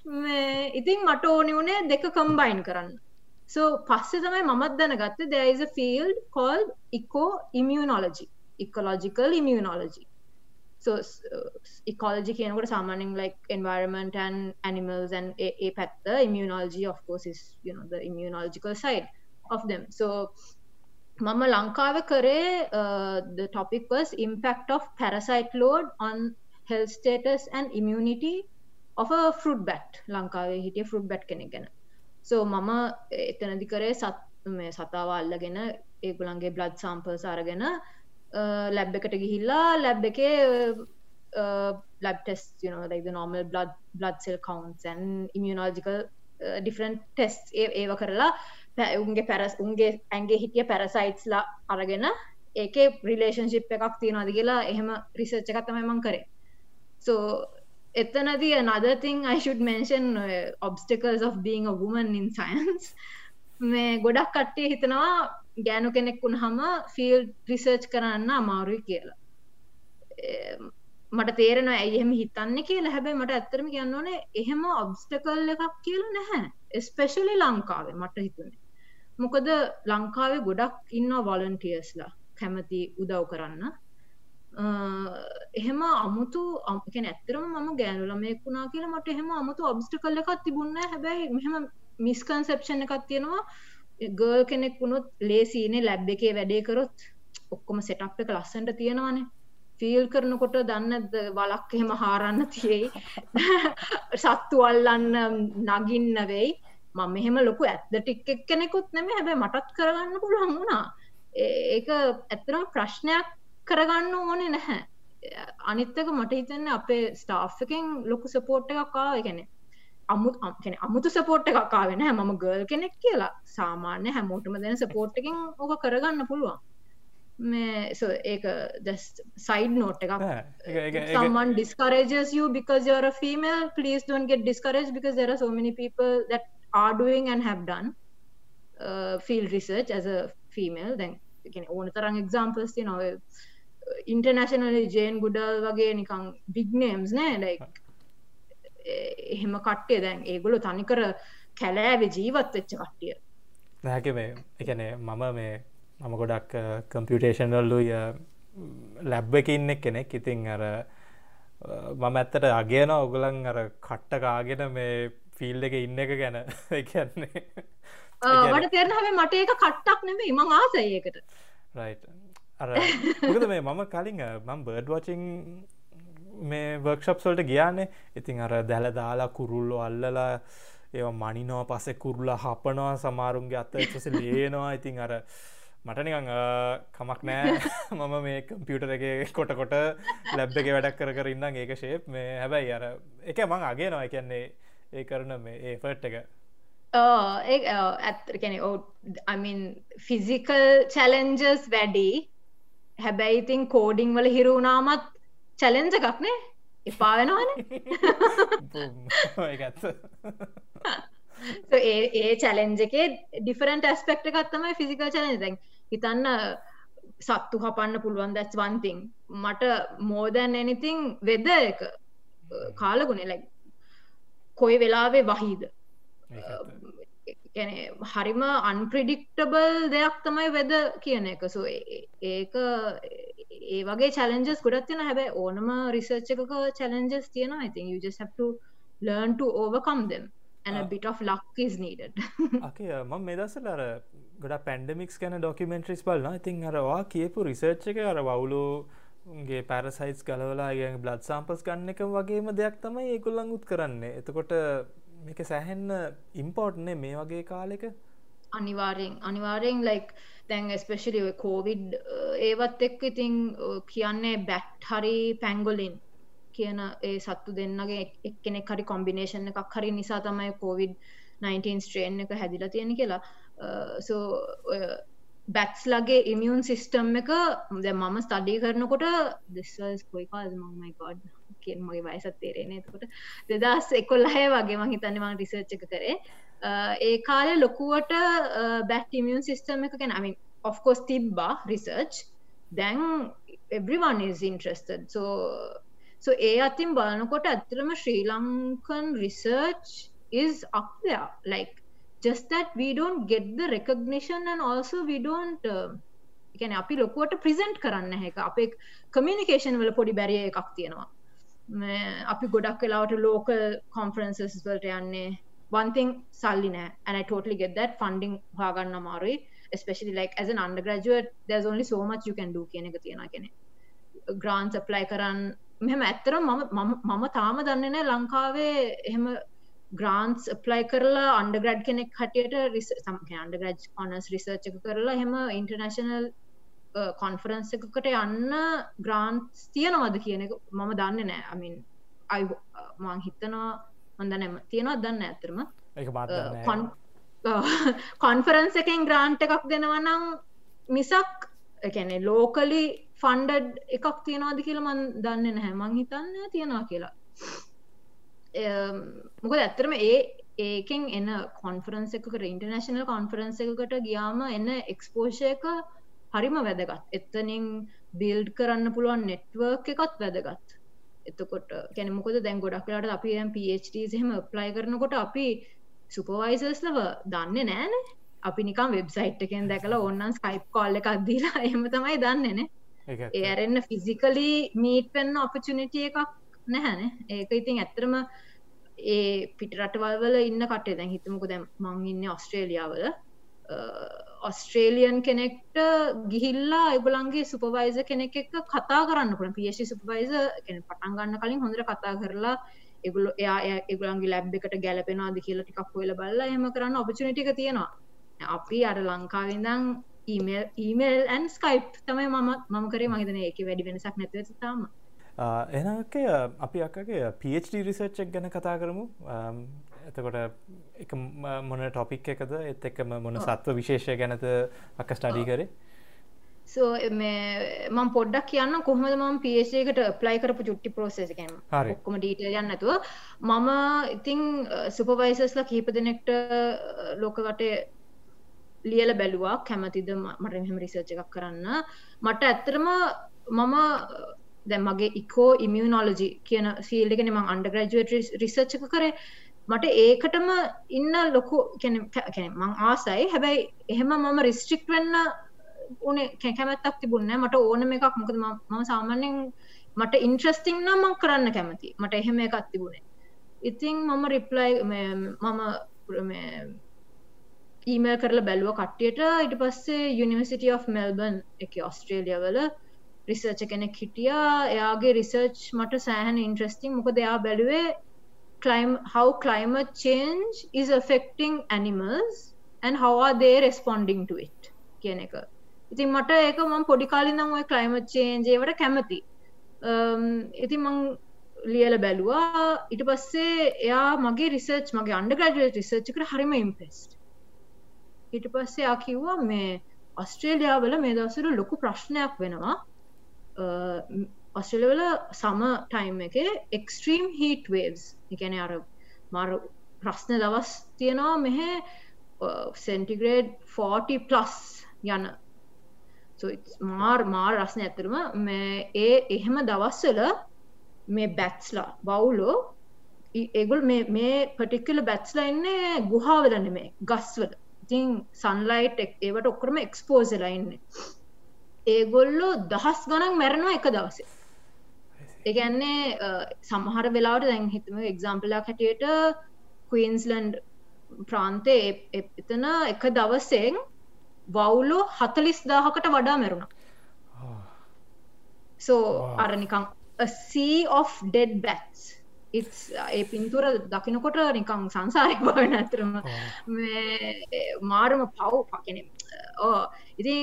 ඉතින් මට ඕනි වුණේ දෙක කම්බයින් කරන්න so පස්සේ තමයි මමත් දැනගත්තේ there is a field called eco immunology ecological immunology so uh, ecology කියනකොට සාමාන්‍යයෙන් like environment and animals and ඒ පැත්ත immunology of course is you know the immunological side of them so මම ලංකාව කරේ the topic was impact of parasite load on health status and immunity of a fruit bat ලංකාවේ හිටිය fruit bat කෙනෙක් ගැන So මම එතනදි කරේ සත් මේ සතාව අල්ලගෙන ඒගුලන්ගේ බ්ලඩ් සම්පල්ස් අරගෙන ලැබ් එකට ගිහිල්ලා ලැබ් එකේ lab test you know like the normal blood blood cell counts and immunological uh, different tests ඒව කරලා උන්ගේ පැරස් උන්ගේ ඇන්ගේ හිටිය පැරසයිට්ස්ලා අරගෙන ඒක රිලේෂන්ශිප් එකක් තියෙනවාද කියලා එහෙම රිසර්ච් එකක් තමයි මං කරේ. So එතනදී another thing I should mention uh, obstacles of being a woman in science. මේ ගොඩක් කට්ටිය හිතනවා ගෑනු කෙනෙක් වුණහම ෆිල්ඩ් රිසර්ච් කරන්න අමාරුයි කියලා. මට තේරෙනවා ඇයි එහෙම හිතන්නේ කියලා. හැබැයි මට ඇත්තටම කියන්න ඕනේ එහෙම ඔබ්ස්ටකල් එකක් කියලා නැහැ. ස්පෙෂලි ලංකාවේ මට හිතුනේ. මොකද ලංකාවේ ගොඩක් ඉන්නවා වොලන්ටියර්ස්ලා කැමති උදව් කරන්න. එහෙම අමුතු අමකෙන ඇත්තරම මම ගෑනු ළමයෙක් වුණා කියලා මට එහෙම අමුතු ඔබ්ස්ටකල් එකක් තිබුණේ හැබැයි මෙහෙම මිස්කන්සෙප්ෂන් එකක් තියෙනවා. ගර්ල් කෙනෙක් වුණොත් ලේසිනේ ලැබ් එකේ වැඩේ කරොත් ඔක්කොම සෙටප් එක ලස්සනට තියෙනවානේ. ෆීල් කරනකොට දන්නද වලක් එහෙම හාරන්න තියෙයි. සත්තු අල්ලන්න නගින්න වෙයි. මම මෙහෙම ලොකු ඇත්දටික් එක් කෙනෙකුත් නෙමේ හැබැයි මටත් කරගන්න පුළුවන් වුණා. ඒක ඇත්තරම් ප්‍රශ්නයක්. කරගන්න ඕනේ නැහැ. අනිත්තක මට හිතන්න අපේ ස්ටාෆ් එකෙන් ලොකු සපෝට් එකක් ආව ගැන අමුත් අමකෙන අමුතු සපෝට් එකක් ආවෙන මම ගර්ල් කෙනෙක් කියලා. සාමාන්‍ය හැමෝටම දෙන සපෝට් එකෙන් ඕක කරගන්න පුළුවන්. මේ ඒක just side note එකක්. someone discourages you because you're a female please don't get discouraged because there are so many people that are doing and have done uh, field research as a female. කියන්නේ ඕන තරම් examples තියෙනවා internationally Jane Goodall වගේ big names නෑ like එහෙම කට්ටිය දැන් ඒගොල්ලෝ තනිකර කැලෑවේ ජීවත් වෙච්ච කට්ටිය. නැහැක මේ එකනේ මම මේ මම ගොඩක් කම්පියුටේෂන්වල්ලු ලැබ් එක ඉන්නෙක් කෙනෙක්. ඉතින් අර මම ඇත්තට අගේන ඔගුලන් අර කට්ට කාගෙන මේ ෆිල් එක ඉන්න එක ගැන. කියන්නේ වට තෙරන හැ මට ඒක කට්ටක් නෙමේ මං ආසයකට රයි් අර මොකද මේ මම කලින් මම් බර්ඩ් වචිං මේ වර්ක්ෂප් සොල්ට ගියානේ. ඉතින් අර දැල දාලා කුරුල්ලෝ අල්ලලා ඒ මනිනෝ පසෙ කුරුල්ලා හපනවා සමාරුන්ගේ අත්ත එක්ස ලේනවා ඉතින් අර මට නිකං කමක් නෑ. මම මේ කම්පියුටර එක කොට කොට ලැබ් එක වැඩක් කර කර ඉන්න ඒක ශේප් මේ හැබැයි අර එක මං අගේ නවා කියන්නේ ඒ කරන මේ ඒ ෆට් එක ඇත්කැන ඕ අමින් ෆිසිකල් චලෙන්ජස් වැඩි. හැබැයි ඉතින් කෝඩිං වල හිරුණාමත් චැලෙන්ජ එකක්නේ එපා වෙනවාන. ඒ චැලෙන්ජ එකේ ඩිෆරන්ට ඇස්පෙක්ට එකත්තමයි ෆිසිකල් චලෙන් දැන් හිතන්න සත්තු හපන්න පුළුවන් දැස් වන්තිං මට මෝදැන් එනිතිං වෙද එක. කාලගුණේ ලැ කොයි වෙලාවේ වහිද ගැන හරිම අන්ප්‍රඩික්ටබල් දෙයක් තමයි වෙද කියන එක. සු ඒක ඒ වගේ චලෙන්ජස් ගොඩත් තියෙන හැබැයි ඕනම රිසර්ච් එකක චලෙන්ජස් තියෙනවා. ඉතින් you just have to learn to overcome them. And a bit of luck is needed. අකේ මම මෙදසල අර ගොඩ පැන්ඩමික්ස් ගැන ඩොකිමෙන්ට්‍රිස් බලන්න ඉතින් අරවා කියපු රිසර්ච් එක අර වවුලුගේ පැරසයිස් ගලවලා ගේ බ්ලඩ් සම්පස් ගන්න එක වගේම දෙයක් තමයි ඒකුල්ලං උත් කරන්නේ. එතකොට මේක සැහෙන්න ඉම්පෝර්ට්නේ මේ වගේ කාලෙක? අනිවාරයෙන්. අනිවාරයෙන් ලයික් දැන් ස්පෙශලි කෝවිඩ් ඒවත් එක්ක ඉතිං කියන්නේ බැට් හරි පැංගොලින් කියන ඒ සත්තු දෙන්නගේ එක්කෙනෙක් හරි කොම්බිනේෂන් එකක් හරි නිසා තමයි කෝවිඩ් 19 ස්ට්‍රේන් එක හැදිලා තියෙන කියලා. සෝ බැක්ස් ලගේ ඉමියන් සිිස්ටම් එක ද මම ස්ටඩී කරනකොට දෙස්වස් කොයිකාල් මමයිකෝඩ් කියෙන් මගේ වයසත් තේරෙන එතකොට දෙදස් එකොල්ලහය වගේ මං හිතන්න මං රිසර්ච් එක කරේ. ඒ කාලෙ ලොකුවට බැට් ඉමියන් සිිස්ටම් එක ගැන අමින් ඔෆ්කෝස් තිබ්බා රිසර්ච් දැන් everyone is interested. So so ඒ අතින් බලනකොට ඇත්තරම Sri Lankan research is up there. Like just that we don't get the recognition and also we don't uh, ගැන අපි ලොකුවට ප්‍රිසෙන්ට් කරන්න හැක අපේ කමියනිකේෂන් වල පොඩි බැරිය එකක් තියෙනවා. අපි ගොඩක් වෙලාවට ලෝකල් කොන්ෆරන්සස් වලට යන්නේ. වන්තිං සල්ලි නෑ. And I totally get that funding හොයාගන්න අමාරුයි. Especially like as an undergraduate there's only so much you can do කියන එක තියෙනවා කියන්නේ. Grants apply කරන්න මෙහම ඇත්තර මම මම තාම දන්නන ලංකාවේ එහෙම ග්‍රන්ස් ප්ලයි කරලා අන්ඩග්‍රඩ් කෙනෙක් හටියට රිස සම අන්ඩග්‍රඩ් ඔනස් රිසර්ච් එක කරලා හෙම ඉන්ටර්නශනල් කොන්ෆරන්ස් එකකට යන්න ග්‍රාන්ස් තියනවද කියන එක මම දන්න නෑ. අමින් අයි මං හිතනවා හොඳ නැම තියෙනවා දන්න ඇතරම කොන්ෆරන්ස් එකෙන් ග්‍රාන්ට් එකක් දෙනවනම් මිසක් එකැනෙ ලෝකලි ෆන්ඩඩ් එකක් තියෙනවාද කියලා මන් දන්න නැහැ මං හිතන්න තියෙනවා කියලා. මොකද ඇත්තරම ඒ ඒකෙන් එන්න කොන්ෆරන්ස එකකට ඉන්ටර්නශනල් කොන්ෆරන්ස එකකට ගියාම එන්න එක්ස්පෝෂය එක හරිම වැදගත්. එත්තනින් බිල්ඩ් කරන්න පුළුවන් නෙට්වර්ක් එකත් වැදගත්. එතකොට කැන මොකද දැන් ගොඩක් ලට අපි පHDහෙම ප්ලයි කරනකොට අපි සුපවයිසස්ලව දන්න නෑන අපි නිකම් වෙබ්සයිට් එකෙන් දැකලා ඔන්නන් ස්කයිප් කොල්ල එකක් දීලා එහම තමයි දන්නන ඒරෙන්න්න ෆිසිකලි මීට් පෙන්න්න ඔපචනිටිය එකක් නැහැන. ඒක ඉතින් ඇත්තරම ඒ පිටරටවල් වල ඉන්න කටේ දැන් හිතමුක දැම් මං ඉන්න ඔස්ට්‍රේලියාවල ඔස්ට්‍රේලියන් කෙනෙක්ට ගිහිල්ලා එගුලන්ගේ සුපවයිස කෙනෙක් එක්ක කතා කරන්න පුළ පිේෂි සුපවයිස කෙන පටන් ගන්න කලින් හොඳට කතා කරලා එගුල එයා එගුලන්ගේ ලැබ් එකට ගැලපෙනවාද කියලා ටිකක් හොල බල්ලා එම කරන්න ඔපචනිටික තියෙනවා. අපි අර ලංකාවිදං ඊමල් ඊමල් ඇන් ස්කයිප් තමයි මම මම කරේ. මහිතන ඒක වැඩි වෙනසක් නැතිව තාම. එනකය අපි අක්කගේ පD රිසර්ච්චක් ගැන කතා කරමු. එතකොට එක මොන ටොපික් එකද? එත් එක්කම මොන සත්ව විශේෂය ගැනත අක්ක ස්ටඩී කරේ? සෝ මම පොඩ්ඩක් කියන්න කොහමද මම පේෂයකට ප්ලයි කරපු චුට්ටි පෝසෙසකම ඔක්කොම ඩීට යන්නතුව මම ඉතිං සුපවයිසස්ලා කීප දෙනෙක්ට ලෝකවටේ ලියල බැලුවා. කැමතිද මට මෙහම රිසර්ච් එකක් කරන්න. මට ඇත්තරම මම දැ මගේ ඉකෝ ඉමියනෝලජි කියන ෆිල්ඩගෙන ම අන්ඩග්‍රජුවට රිසර්ච් එක කරේ මට ඒකටම ඉන්න ලොකු මං ආසයි. හැබැයි එහෙම මම රිස්ට්‍රික් වෙන්න ඕනේ කැමැත්තක් තිබුන්න මට ඕනම එකක් මොකද මම සාමාන්‍යෙන් මට ඉන්ට්‍රස්ටිං නම් මං කරන්න කැමති. මට එහෙම එකක් තිබුණේ ඉතිං මම රිප්ලයි මම ඊමල් කරලා බැලුව කට්ටියට. ඉට පස්සේ යනිවර්සිට of මෙල්බන් එක ඔස්ට්‍රේලිය වල රිසර්ච කෙනෙක් හිටියා. එයාගේ රිසර්ච් මට සෑහන ඉන්ට්‍රස්ටිං මොක දෙයා බැලුවේ clim how climate change is affecting animals and how are they responding to it කියන එක. ඉතින් මට ඒක මම පොඩි කාලින් නම් ඔය climate change ඒවට කැමති. Um, ඉතින් මං ලියල බැලුවා. ඊට පස්සේ එයා මගේ රිසර්ච් මගේ අන්ඩග්‍රජුවේට් රිසර්ච් එකට හරිම ඉම්පෙස්ට් ඊට පස්සේ ආ කිව්වා මේ ඔස්ට්‍රේලියාවල මේ දවසට ලොකු ප්‍රශ්නයක් වෙනවා. Uh, ඔස්ට්‍රලවල සම ටයිම් එක එක්ස්ට්‍රීම් හිට වේවස් එකන අර මර ප්‍රශ්න දවස් තියෙනවා මෙහ සෙන්ටිග්‍රේඩ් 40 ප්ලස් යන. මාර් මාර් රස්න ඇතරම මේ ඒ එහෙම දවස්වල මේ බැත්ස්ලා බවුලෝ ඒගුල් මේ පටික්කල බැත්ස්ලා ඉන්නේ ගුහාවලන මේ ගස්වල. ඉතින් සන්ලයිට් ඒවට ඔක්කරම එක්ස්පෝසලා ඉන්න. ඒගොල්ලෝ දහස් ගණන් මැරණවා එක දවසේ. එකන්නේ සමහර වෙලාට දැන් හිතම එක්සම්පලක් හැටියට කීන්ස්ලන්ඩ් ප්‍රාන්තය එතන එක දවසෙන් වවුලෝ හතලිස් දාහකට වඩා මැරුණ. සෝ අරනිකං dead bats. ඒ පින්තුර දකිනකොට නිකං සංසාරය බවන ඇතරම මාරම පව් පකෙන. ඕ ඉතින්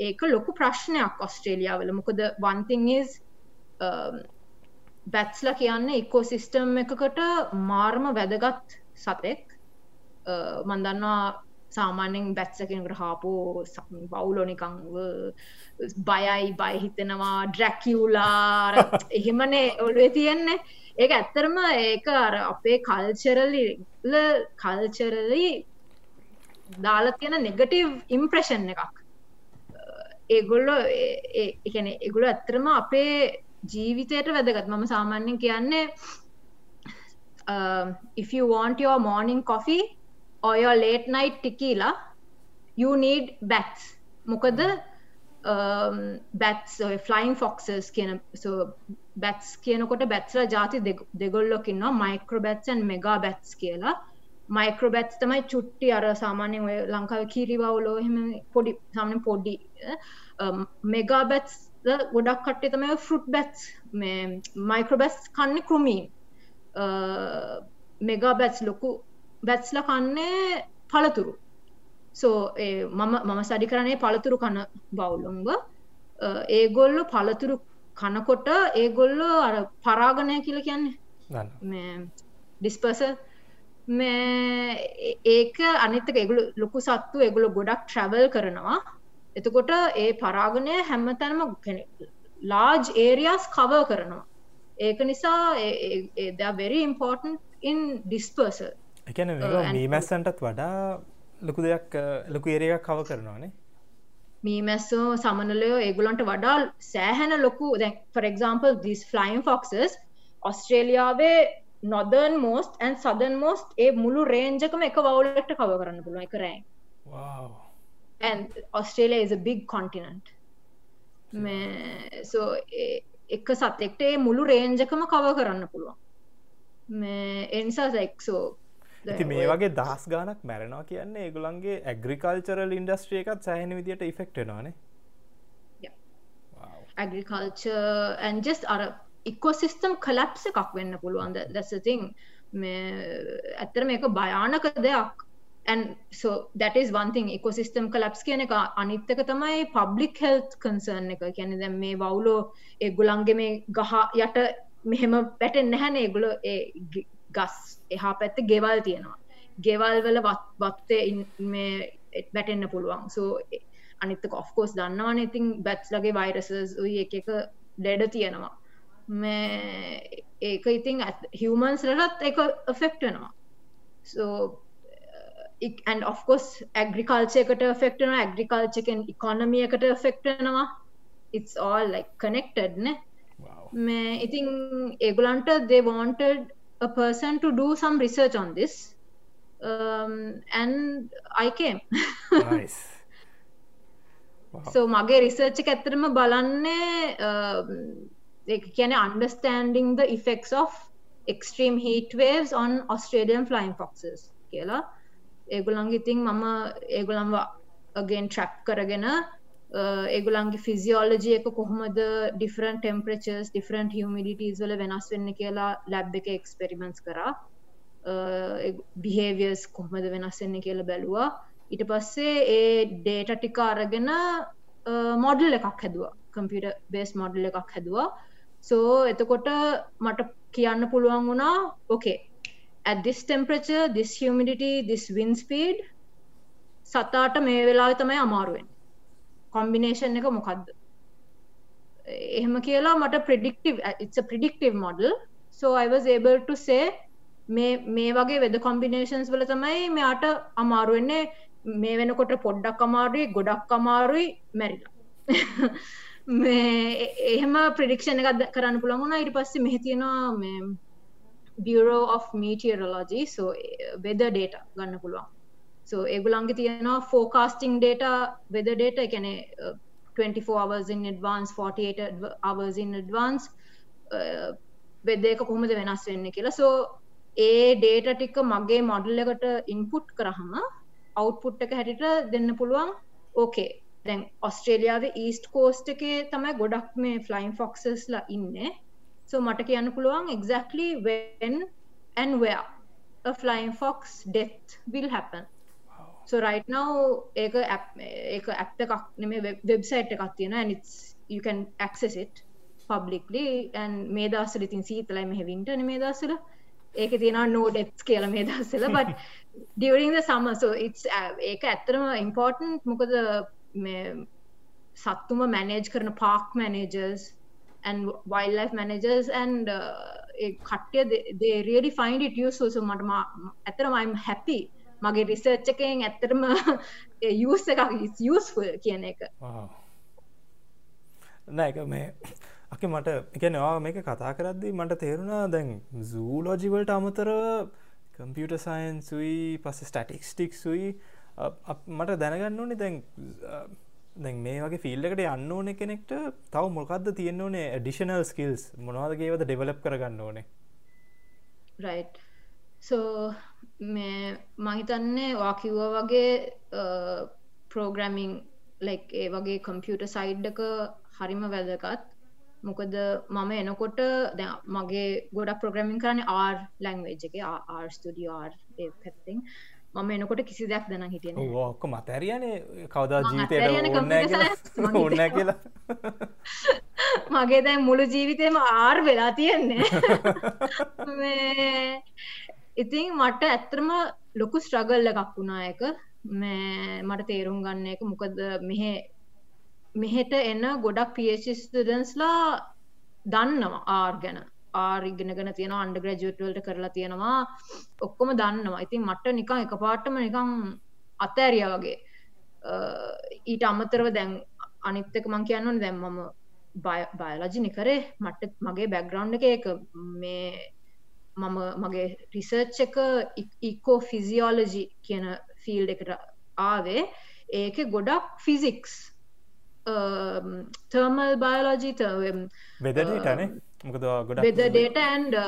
ඒක ලොකු ප්‍රශ්නයක් ඔස්ට්‍රේලියාවල මොකද වන්තිං is බැත්ස්ල කියන්න ඉකෝසිිස්ටම් එකකට මාර්ම වැදගත් සතෙක්. Uh, මන්දන්නවා සාමාන්‍යෙන් බැත්සකෙනකට හාපෝ බවුලොනිකං බයයි බය හිතෙනවා ඩ්‍රැකියුලා එහෙමනේ ඔළුවේ තියෙන්නේ. ඒක ඇත්තරම ඒක අර අපේ කල්චරලි කල්චරලි දාලා තියෙන නෙගටව් ඉම්ප්‍රෂන් එකක්. Uh, ඒගොල්ලො එකන එගුල ඇත්තරම අපේ ජීවිතයට වැදගත්. මම සාමාන්‍යෙන් කියන්නේ uh, if you want your morning coffee or your late night tequila you need bats. මොකද බැත්ස් ෆලයින් ෆොක්සස් කියන බැත්ස් කියනකොට බැත්ස්ල ජාති දෙගොල්ලොකින්නවා මයික්‍රෝබැත්සන් මෙගා බැත්ස් කියලා. මයික්‍රෝබැත්ස් තමයි චුට්ටි අර සාමාන්‍යෙන් ඔය ලංකාව කිරිවවුලෝ හෙම පොඩි සාමන පොඩි uh, මෙගා බැත්ස් ගොඩක් කට්ටේ තමයි ෆෘට් බැත්ස් මේ මයික්‍රෝබැස් කන්න කෘමීන්. මෙගා බැත්ස් ලොකු බැත්ස්ල කන්නේ පළතුරු. සෝ මම මම සඩි කරනේ පළතුරු කන බවුලුම්ග ඒගොල්ලු පළතුරු කනකොට ඒගොල්ලො අර පරාගණය කියල කියන්නේ. ඩිස්පර්ස මේ ඒක අනිතක එගුලු ලොකු සත්තු එගුලු ගොඩක් ට්‍රැවල් කරනවා එතකොට ඒ පරාගණය හැම තැනම ලාජ් ඒරියස් කව කරනවා. ඒක නිසා වෙරි ඉම්පෝර්ටන් ඉන් ඩිස්පර්සල් එකන මීමැස්සන්ටත් වඩා ලොකු දෙයක් ලොකු ඒරයක් කව කරනවානේ මීමැස්සෝ සමනලයෝ ඒගුලන්ට වඩා සෑහැන ලොකු දැ for example this flying foxes ඔස්ට්‍රේලියාවේ northern most and southern most ඒ මුළු රේන්ජකම එක වවුලට කව කරන්න පුළුව එක රෑ and Australia is a big continent. සෝ එක සතෙක්ට ඒ මුළු රේන්ජකම කව කරන්න පුළුවන්. එනිසා සැක්සෝ ඉති මේ වගේ දහස් ගානක් මැරෙනවා කියන්නේ ඒගුලන්ගේ ඇග්‍රිකල්චරල් ඉන්ඩස්ට්‍රිය එකත් සෑහන විදිට ඉෆෙක්ටනවානේ ඇග්‍රිකල්ච ඇන්ජස් අර ඉක්කොසිස්ටම් කලප්ස එකක් වෙන්න පුළුවන්ද දැසතින් මේ ඇත්තර මේක භයානක දෙයක් and so that is one thing. Ecosystem collapse කියන එක අනිත් එක තමයි public health concern එක. කියන්නේ දැන් මේ වවුලෝ ඒගොල්ලන්ගේ මේ ගහ යට මෙහෙම වැටෙන්නේ නැහැනේ ඒගොල්ලෝ ඒ ගස් එහා පැත්තේ ගෙවල් තියෙනවා. ගෙවල් වල වත්තේ මේ වැටෙන්න පුළුවන්. So අනිත් එක of course දන්නවනේ. ඉතින් බැට්ස් ලගේ viruses ඔය එක එක ලෙඩ තියෙනවා. මේ ඒක ඉතින් humans ලටත් ඒක affect වෙනවා. So and of course agriculture එකට affect වෙනවා agriculture එකෙන් economy එකට affect වෙනවා. It's all like connected නේ මේ ඉතින් ඒගොල්ලන්ට they wanted a person to do some research on this. Um, and I came. Nice. so මගේ රිසර්ච් එක ඇත්තටම බලන්නේ ඒක කියන්නේ understanding the effects of extreme heat waves on Australian flying foxes කියලා ඒගොලන්ගේ ඉතින් මම ඒගොලම් අගෙන් ට්‍රැක් කරගෙන ඒගුලන්ගේ ෆිසිියෝලජය එක කොහොමද ඩිෆරන් ටෙම්පරචස් ඩිෆරන්ට හිමිඩිටස් වල වෙනස් වෙන්න කියලා ලැබ් එක එක්ස්පෙරිමෙන්ස් කරා. බිහේවියස් කොහොමද වෙනස් වෙන්න කියලා බැලුවා. ඊට පස්සේ ඒ ඩේට ටික අරගෙන මොඩල් එකක් හැදවා. කම්පියට බේස් මොඩල් එකක් හැදවා. සෝ එතකොට මට කියන්න පුළුවන් වුණා ඕකේ at this temperature this humidity this wind speed සතාට මේ වෙලාවේ තමයි අමාරුවෙන් කොම්බිනේෂන් එක මොකක්ද එහෙම කියලා මට ප්‍රඩික්ටව it's a predictive model. So I was able to say මේ මේ වගේ වෙද කොම්බිනේෂන්ස් වල තමයි මෙයාට අමාරුවෙන්නේ මේ වෙනකොට පොඩ්ඩක් අමාරුයි ගොඩක් අමාරුයි මැරිලා. මේ එහෙම ප්‍රඩික්ෂණ එකක් කරන්න පුළමුණ ඉට පස්සේ මෙහි තියෙනවා මේ Bureau of Meteorology so eh, weather data ගන්න පුළුවන්. So ඒගුලන්ගේ තියෙනවා ෆෝකාස්ටිං ඩේට වෙද ඩේට එකැන 24 hours in advance 48 hours in advance eh, වෙද එක කොහොමද වෙනස් වෙන්න කියලා. සෝ ඒ ඩේට ටික මගේ මොඩල් එකට ඉන්පුට් කරහම අවුට්පුට් එක හැටිට දෙන්න පුළුවන්. ඕකේ දැන් ඔස්ට්‍රේලියාව ඊස්ට කෝස්ට එකේ තමයි ගොඩක් මේ ෆ්ලයින් ෆොක්සස්ලා ඉන්න. So මට කියන්න පුළුවන් exactly when and where a flying fox death will happen. So right now ඒක ඒක ඇප් එකක් නෙමේ වෙබ්සයිට් එකක් තියෙන and it's you can access it publicly. And මේ දවස්වල ඉතින් සීතලයි මෙහෙ වින්ටර් මේ දවස්වල. ඒක තියෙනවා no depths කියලා මේ දවස්වල. But during the summer so it's ඒක ඇත්තටම important. මොකද මේ සත්තුම manage කරන park managers and wildlife managers and uh, කට්ටිය they really find it useful. So මට ඇත්තටම I'm happy. මගේ රිසර්ච් එකෙන් ඇත්තටම යස් එකක් යස්ෆුල් කියන එක. නෑක මේ අක මට එක නවා මේක කතා කරද්දි මට තේරුණා දැන් සූලෝජිවලට අමතර කම්පියුට සයින්සුයි පස ස්ටටික්ස්ටික් සුයි මට දැනගන්න ඕනේ දැන් දැන් මේ වගේ ෆිල්ලකට යන්න ඕන කෙනෙක්ට තව මොකක්ද තියෙන්න්න ඕනේ? ඩිෂනල් ස්කිල්ස් මොනවාදගේවද ඩෙවලප් කරගන්න ඕනේ? රයිට් සෝ මේ මහිතන්නේ වාකිව්ව වගේ ප්‍රෝග්‍රමිං ලයික් ඒ වගේ කම්පියුට සයිඩ්ඩක හරිම වැදගත්. මොකද මම එනකොට දැ මගේ ගොඩක් ප්‍රෝග්‍රමින් කරන්න ආර් ලැංවේජ් එක ආර් ස්තුඩියෝ ආර් පැත්තිං මම එනකොට කිසි දෙයක් දැන හිටියන ඕක්ක මතැරියන කවදා ජීවිතයට ඔන්න ඔන්න කියලා. මගේ දැන් මුළු ජීවිතයම ආර් වෙලා තියෙන්නේ. ඉතින් මට ඇත්තරම ලොකු ස්ට්‍රගල් එකක් වුණා එක මට තේරුම් ගන්න එක මොකද මෙහෙ මෙහෙට එන්න ගොඩක් පස්ටඩන්ස්ලා දන්නවා ආර් ගැන ආරිගෙනගෙන තියෙන අන්ඩ ග්‍රජුවටවල්ට කරලා තියෙනවා. ඔක්කොම දන්නවා. ඉතින් මට නිකං එක පාටම නිකං අතෑරිය වගේ. ඊට අමතරව දැන් අනිත්තක මං කියන්නන දැම් මම බයලජි නිකරේ මට මගේ බැග්‍රවන්් එක එක මේ මම මගේ රිසර්ච් එක e, ඉකෝ ෆිසිියෝලජි කියන ෆිල් එකට ආවේ. ඒක ගොඩක් ෆිසික්ස් තර්මල් බයලෝජී බෙදටනේ මොකද ගොඩ ඩේට ඇන්ඩ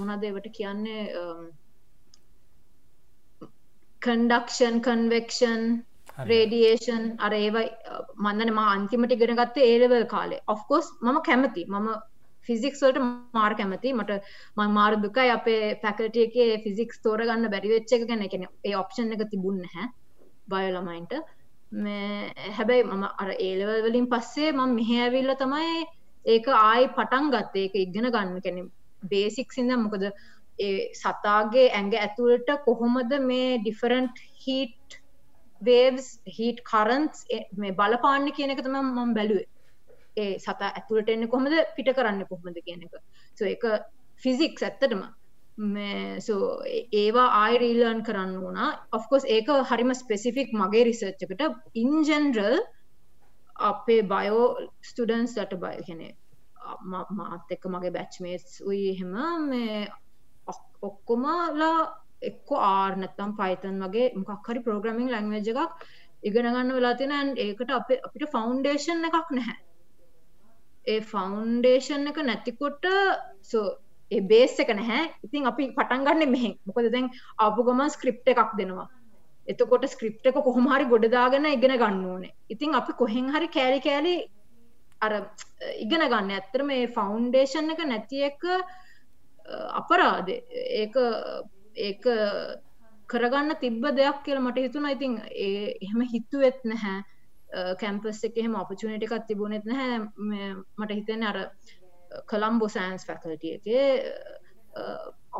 මොනදේවට කියන්නේ කන්ඩක්ෂන් කන්වෙක්ෂන් රේඩියේෂන් අර ඒවයි මන්නන ම අන්තිමට ඉගෙන ගත්තේ ඒලවල් කාලේ. ඔෆ්කෝස් මම කැමති. මම ෆිසික්ස්වලට මාර් කැමති. මට ම මාර දුකයි අපේ පැකටිය එක ෆිසික්ස් තෝරගන්න බැරිවෙච්ච එක ගැන. එකෙන ඒ ඔප්ෂන් එක තිබුන්න හැ බයලමයින්ට හැබැයි මම අර ඒලවල් වලින් පස්සේ මම මෙහැඇවිල්ල තමයි ඒක ආයි පටන් ගත්තේ. එක ඉගෙන ගන්න. කැන බේසික් සිද මොකද? ඒ සතාගේ ඇඟ ඇතුළට කොහොමද මේ ඩිෆරන්ට් හිට් වේවස් හිට කරන්ස් මේ බලපාන්න කියන එක තම මම බැලුවේ. ඒ සතා ඇතුළට එන්න කොහොමද? පිට කරන්න කොහොමද කියන එක. සෝ එක ෆිසික්ස් ඇත්තටම. සෝ ඒවා ආයිරීලර්න් කරන්න වුණා ඔෆ්කෝස් ඒක හරිම ස්පෙසිෆික් මගේ රිසර්ච්චකට ඉන්ජෙන්රල් අපේ බයෝ ස්ටඩන්ස් ලට බය කෙනෙ මාත් එක්ක මගේ බැච්මේස් උයි එහෙම මේ ඔක්කොමලා එක්ක ආර්නත්තම් පයිතන් වගේ මොකක් හරි ප්‍රෝග්‍රමිං ලැංවේජ එකක් ඉගෙන ගන්න වෙලා තියෙන ඒකට අප අපිට ෆෞන්ඩේෂන් එකක් නැහැ. ඒ ෆෞන්ඩේෂන් එක නැතිකොට සෝ ඒ බේස් එක නැහැ. ඉතින් අපි පටන්ගන්න මෙහෙ මොකද දැන් අපපු ගම ස්ක්‍රිප් එකක් දෙනවා. එතකොට ස්ක්‍රිප් එක කොහොමහරි ගොඩදාගෙන ඉගෙන ගන්න ඕනේ. ඉතින් අපි කොහෙන් හරි කෑලි කෑලි අර ඉගෙන ගන්න. ඇත්තර මේ ෆෞන්ඩේෂන් එක නැති එක අපරාද. ඒක ඒක කරගන්න තිබ්බ දෙයක් කියලා මට හිතුන ඉතින් ඒ එහෙම හිතුවෙත් නැහැ. කැම්පස් එක එහෙම ඔපචුනිට එකක් තිබුණෙත් නැහැ. මට හිතෙන අර කළම්බෝ සෑන්ස් ෆැකල්ටිය එක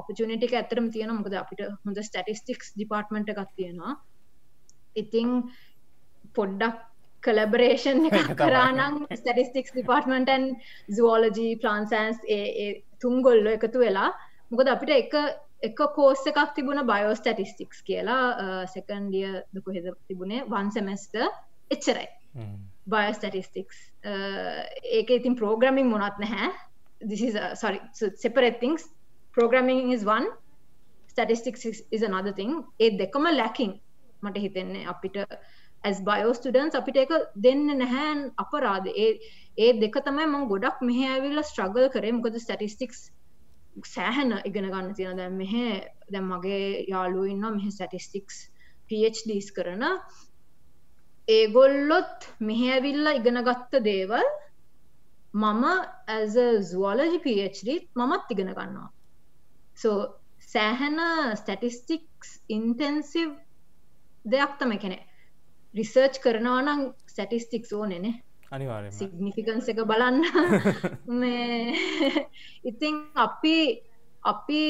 ඔපචුනිට ඇතරම තියෙන මොකද අපිට හොඳ ස්ටටිස්ටික්ස් ඩිපාර්ට්මට එකක් තියෙනවා. ඉතිං පොඩ්ඩක් කලබරේෂන්. කරානම් ස්ටටිස්ටික්ස් ඩිපාර්ටමන්ටන් සෝලජී ප්ලාන්සන්ස් තුන්ගොල්ල එකතු වෙලා. මොකද අපිට එක එක කෝස්ස එකක් තිබුණ බයෝ ස්ටටිස්ටික්ස් කියලා සෙකන්ඩිය දකොහෙද තිබුණේ? වන් සෙමස්ට එච්චරයි. බයස්ටටිස්ටික්ස් ඒක ඉතින් ප්‍රෝග්‍රමිං මොනත් නැහැ. Sorry සෙපරෙත්තිංස් programming is one. Statistics is, is another thing. ඒ දෙකම ලැකින් මට හිතෙන්නේ අපිට. As bio students අපිට එක දෙන්න නැහැන් අපරාධ. ඒ ඒ දෙක තමයි මං ගොඩක් මෙහ ඇවිල්ල ස්ට්‍රගල් කරේ. මොකද ස්ටටිස්ටික්ස් සෑහන ඉගෙන ගන්න තියෙන දැන් මෙහ දැම් මගේ යාලු ඉන්න මෙහ ස්ටටිස්ටික්ස් PhDs කරන. ඒගොල්ලොත් මෙහ ඇවිල්ල ඉගෙන ගත්ත දේවල් මම as a zoology PhD මමත් ඉගෙන ගන්නවා. සෝ සෑහැන ස්ටටිස්ටික්ස් ඉන්ටන්සිව් දෙයක් තම කෙනෙ රිසර්ච් කරනවා නම් ස්ටටිස්ටික්ස් ඕනෙනෙ සිග්නිෆිකන්ස එක බලන්න. ඉතිං අපි අපි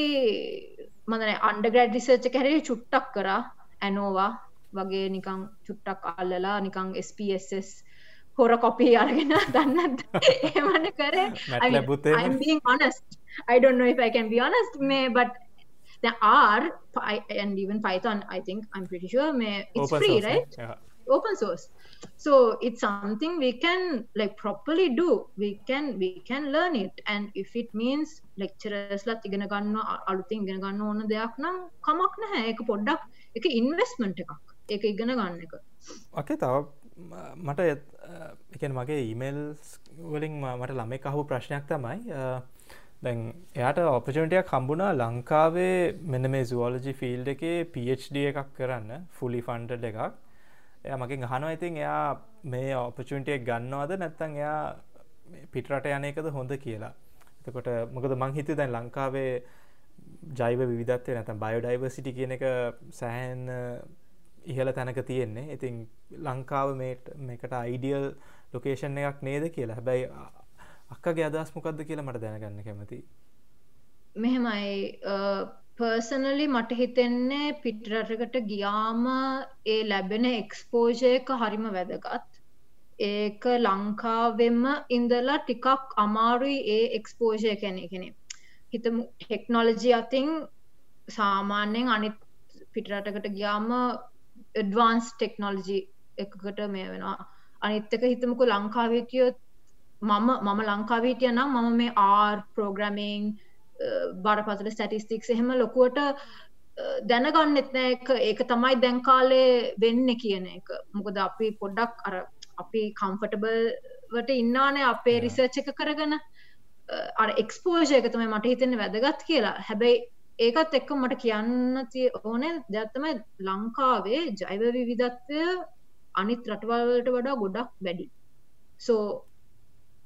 මදන අන්ඩග්‍රඩ් රිසර්ච් කැරේ චුට්ටක් කරා. ඇනෝවා වගේ නිකං චුට්ටක් අල්ලලා නිකං SPSS හොර කොපී අරගෙන දන්නත්. ඒමන කරේ? MATLAB I don't know if I can be honest may but there are Py- and even Python I think I'm pretty sure may it's Open free source, right? yeah. open source. So it's something we can like properly do. We can we can learn it. And if it means lecturersලත් ඉගෙන ගන්න අලුතින් ඉගෙන ගන්න ඕන දෙයක් නම් කමක් නැහැ. ඒක පොඩ්ඩක් එක ඉන්වස්මන්ට් එකක්. ඒක ඉගෙන ගන්න එක. ඕකේ තව මට එකන මගේ ඊමේල් වලින් මට ළමෙ අහපු ප්‍රශ්නයක් තමයි දැන් එයාට ඔපචනටයක් කම්බුණා ලංකාවේ මෙන්න මේ සුවෝලජි ෆිල්ඩ එකේ PhD එකක් කරන්න ෆුලි ෆන්ඩ එකක්. එය මකින් අහනවා ඉතින් එයා මේ ඔපචුන්ටියක් ගන්නවාද? නැත්තං එයා පිටරට යන එකද හොඳ කියලා? එතකොට මොකද මං හිත දැන් ලංකාවේ ජයිව විධත්වය නැතම් බයෝඩයිවසිටි කියන එක සෑහන් ඉහල තැනක තියෙන්නේ. ඉතින් ලංකාව මේට මේකට අයිඩියල් ලොකේෂන් එකක් නේද කියලා. හැබැයි අක්කගේ අදස් මොකක්ද කියලා මට දැනගන්න කැමති මෙහෙමයි. පර්සනලි මට හිතෙන්නේ පිටරටකට ගියාම ඒ ලැබෙන එක්ස්පෝජය එක හරිම වැදගත්. ඒක ලංකාවෙම ඉඳලා ටිකක් අමාරුයි ඒ එක්ස්පෝජය කැනෙ කෙනෙ හිතමු ටෙක්නොලජි අතින් සාමාන්‍යයෙන් අනිත් පිටරටකට ගියාම ඩ්වාන්ස් ටෙක්නොලජි එකකට මේ වෙනවා. අනිත්තක හිතමකු ලංකාවටියොත් මම මම ලංකාවීටිය නම් මම මේ ආර් ප්‍රෝග්‍රමිං බරපතල ස්ටටිස්ටික්ස් එහෙම ලොකුවට දැනගන්න එත්න එක ඒක තමයි දැන්කාලේ වෙන්න කියන එක. මොකද අපි පොඩ්ඩක් අර අපි කම්ෆටබල්වට ඉන්නානේ අපේ රිසර්ච් එක කරගන. අර එක්ස්පෝජය එක තමයි මට හිතෙන වැදගත් කියලා. හැබැයි ඒකත් එක්ක මට කියන්න තිය ඕනේ දැත්තම ලංකාවේ ජෛව විවිධත්වය අනිත් රටවල්වලට වඩා ගොඩක් වැඩි so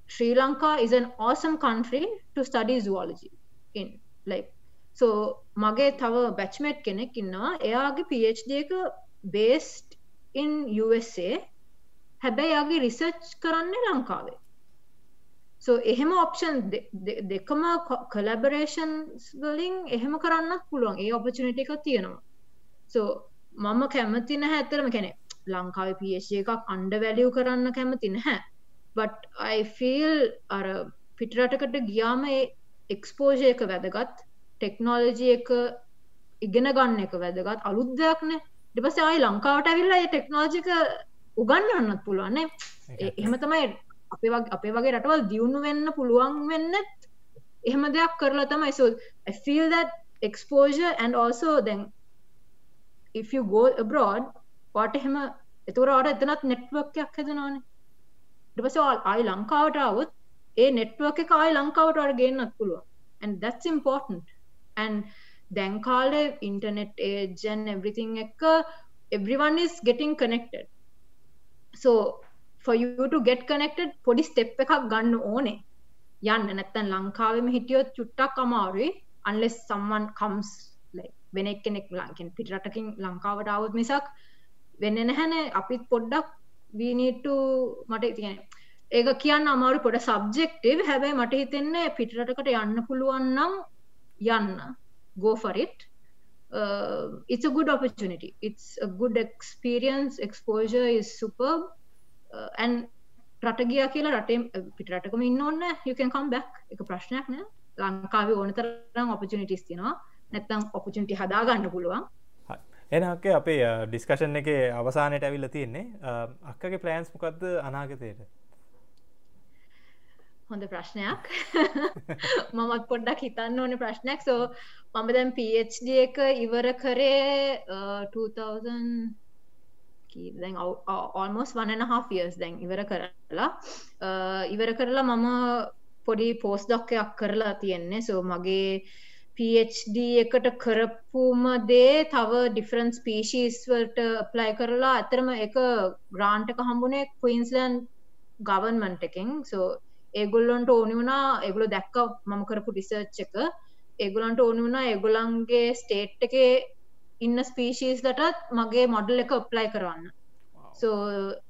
Sri Lanka is an awesome country to study zoology in like so මගේ තව බැච්මට් කෙනෙක් ඉන්නවා. එයාගේ PhD එක based in USA. හැබැයි යාගේ රිසර්ච් කරන්නේ ලංකාවේ. So එහෙම ඔප්ෂන් දෙකම කලබරේෂන් වලින් එහෙම කරන්නත් පුළුවන්. ඒ ඔපචනිට එක තියෙනවා. So මම කැමති නැහැ ඇතරම කෙනෙ ලංකාව PhD එකක් අන්ඩ වැලිය් කරන්න කැමති නැහැ. But I feel අර පිටරටකට ගියාම එක්ස්පෝජය එක වැදගත් ටෙක්නෝලජි එක ඉගෙන ගන්න එක වැදගත්. අලුත් දෙයක්න ඩිපස අයි ලංකාවට ඇවිල්ලා ටෙක්නෝජික උගන්නන්නත් පුළුවන්නේ එහෙම තමයි අපේ අපේ වගේ රටවල් දියුණු වෙන්න පුළුවන් වෙන්නත් එහෙම දෙයක් කරලා තමයි. So I feel that exposure and also then if you go abroad වාට එහෙම එතුරට එතනත් නෙට්වර්ක්යක් හැදෙනවානේ ඩපස ආයි ලංකාවට අවුත් ඒ නෙට්වර්ක එක ආයි ලංකාවට අර ගන්නත් පුළුව and that's important. And දැන් කාලේ ඉන්ටර්නෙට් ඒජන් everything එක everyone is getting connected. So for you to get connected පොඩි ස්ටෙප් එකක් ගන්න ඕනේ. යන්න. නැත්තන් ලංකාවම හිටියොත් චුට්ටක් අමාරුයි. Unless someone comes like වෙන කෙනෙක් ලංකෙන් පිටරටකින් ලංකාවට අවුත් මිසක් වෙන්න නැහැනේ. අපිත් පොඩ්ඩක් වීනීට මට තියන ඒක කියන්න අමාරු පොඩ සබ්ජෙක්ටව හැබැයි මට හිතෙන්නේ පිටරටකට යන්න පුළුවන්නම් යන්න. Go for it. Uh, it's a good opportunity. It's a good experience. Exposure is superb. Uh, and රට ගියා කියලා රටේ පිට රටකම ඉන්න ඕන්න යකන් කම් බැක් එක ප්‍රශ්නයක් නෑ. ලංකාවේ ඕනතරම් ඔපචනිටිස් තිනවා නැත්තම් ඔපචනිටි හදාගන්න පුළුවන්. එනක්කේ අපේ ඩිස්කශන් එක අවසානයට ඇවිල්ල තියෙන්නේ අක්කගේ ප්ලෑන්ස් මොකක්ද අනාගතයට? හොඳ ප්‍රශ්නයක්. මමත් පොඩ්ඩක් හිතන්න ඕන ප්‍රශ්නයක්. සෝ මම දැන් PhD එක ඉවර කරේ 2000 දැන් almost one and a half years දැන් ඉවර කරලා. ඉවර කරලා මම පොඩි පෝස් ඩොක්කයක් කරලා තියෙන්නේ. සෝ මගේ PhD එකට කරපුම දේ තව ඩිෆරන්ස් ස්පීශීස් වලට ප්ලයි කරලා ඇතරම එක ග්‍රාන්ට් එක හම්බුනේ ක්වීන්ස්ලන් ගවන්මන්ට් එකෙන්. සෝ ඒගොල්ලොන්ට ඕනි වුණා ඒගොල්ලෝ දැක්ක මම කරපු රිසර්ච් එක. ඒගොල්ලන්ට ඕනි වුණා ඒගොල්ලන්ගේ ස්ටේට් එකේ ඉන්න ස්පීශීස් ලටත් මගේ මොඩල් එක ප්ලයි කරන්න so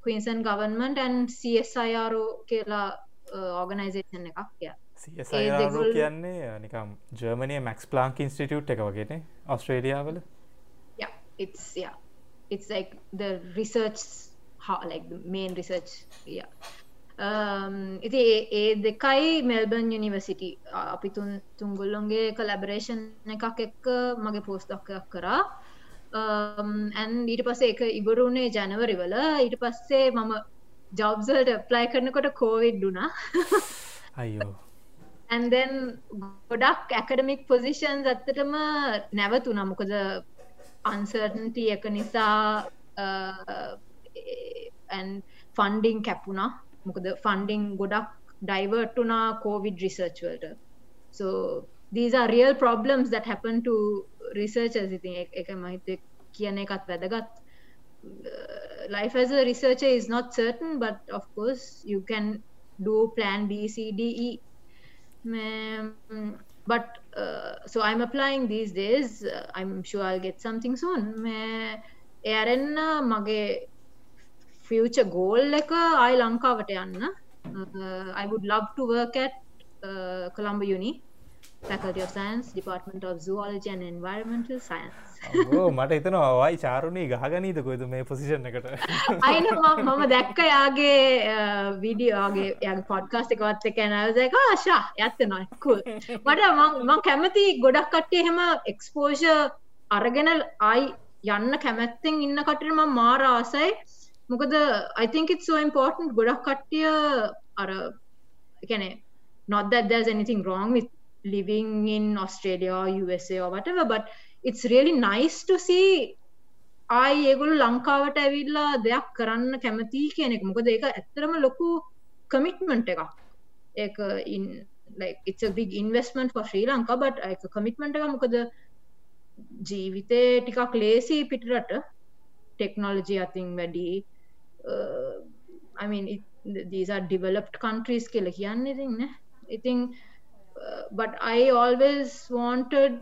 Queensland government and CSIRO කියලා ඕගනයිසේෂන් එකක් ය සරු කියන්නේ නිකම් ජර්මනය මැක්ස් ප්ලාන්ක් ඉන්ස්ටිටියුට් එක වගේන ඔස්ට්‍රේලියාවල it's like the research how like the main research yeah. Um, ඉති ඒ දෙකයි මෙල්බන් යනිවසිටි අපි තුන් තුන්ගොල්ලොන්ගේ කලබරේෂන් එකක් එක්ක මගේ පෝස් දක්කයක් කරා. ඇන් ඊට පස්සේ එක ඉවරුණේ ජනවරිවල ඊට පස්සේ මම ජොබ්සල්ට ප්ලයි කරනකොට කෝවිඩ් ඩුනා අයෝ ඇන්දෙන් ගොඩක් ඇකඩමික් පොසිෂන්ස් ඇත්තටම නැවතුන මොකද අන්සර්ටන්ටි එක නිසා ෆන්ඩිං කැපුණා මොකද ෆන්ඩිං ගොඩක් ඩයිවර්ටුනා COVID රිසර්ච්වල්ට so these are real problems that happen to researchers ඉතින් එක මහිත කියන එකත් වැදගත් life as a researcher is not certain but of course you can do plan b c d e but uh, so i'm applying these days. Uh, i'm sure i'll get something soon. එයරෙන්න මගේ future goal එක අයි ලංකාවට යන්න. Uh, I would love to work at uh, Colombo Uni. Faculty of Science Department of Zoology and Environmental Science. මට හිතනවා වයි චාරුණී ගහගනීද කොයිද මේ position එකට? අයින මම දැක්ක යාගේ විඩියෝගේ ය පොඩ්කාස්ට එකවත් එක නැවසක ආශා ඇත්ත නොකුල් මට මං කැමති ගොඩක් කට්ටේ හෙම එක්ස්පෝෂ අරගෙන අයි යන්න කැමැත්තෙන් ඉන්න කටරම මාර ආසයි. මොකද අයිතිංකත් සෝ ඉම්පෝර්ටන්් ගොඩක් කට්ටිය අර එකැනෙ not that there's anything wrong with living in Australia or USA or whatever but it's really nice to see ආයි ඒගොල්ලු ලංකාවට ඇවිල්ලා දෙයක් කරන්න කැමති කියන එක. මොකද ඒක ඇත්තරම ලොකු කමිට්මන්ට් එකක්. ඒක ඉන් like it's a big investment for Sri Lanka but ඒක කමිට්මන්ට් එක මොකද? ජීවිතේ ටිකක් ලේසි පිටරට ටෙක්නොලොජි අතින් වැඩි uh, I mean it, these are developed countries කියලා කියන්නේ ඉතින් නේ. ඉතින් uh, Uh, but I always wanted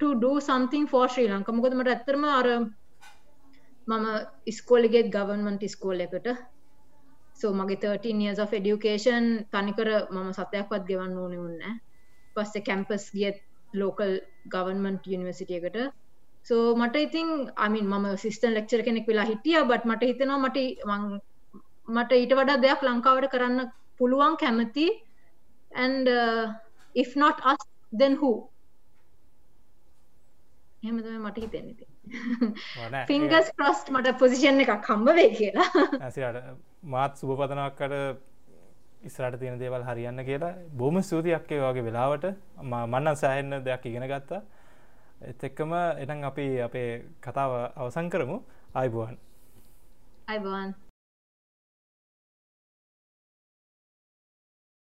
to do something for Sri Lanka මොකද මට ඇත්තටම අර මම ඉස්කෝලෙගෙත් ගවර්න්මන්ට් ඉස්කෝල එකට. සෝ මගේ 13 years of education තනිකර මම සතයක්වත් ගෙවන්න ඕනේ වුණේ පස්සේ කැම්පස් ගියත් ලෝකල් ගවර්න්මන්ට් යුනිවර්සිටි එකට. සෝ මට ඉතින් අමින් මම සිස්ටන් ලෙක්චර් කෙනෙක් වෙලා හිටියා බට් මට හිතෙනවා මට මට ඊට වඩා දෙයක් ලංකාවට කරන්න පුළුවන් කැමති. And uh, if not us then who? එහෙම තමයි මට හිතෙන්නේ ෆිංගස් ක්‍රොස්ට් මට පොසිෂන් එකක් හම්බ වේ කියලා. ඇසිට මාත් සුභපතනක්කට ඉස්රට තියෙන දේවල් හරියන්න කියලා බොම ස්තුතියක්කේ වගේ වෙලාවට. මන්නන් සෑහෙන්න දෙයක් ඉගෙන ගත්තා. එත් එක්කම එනම් අපි අපේ කතාව අවසං කරමු. අයිබුවන් අයිබුවන්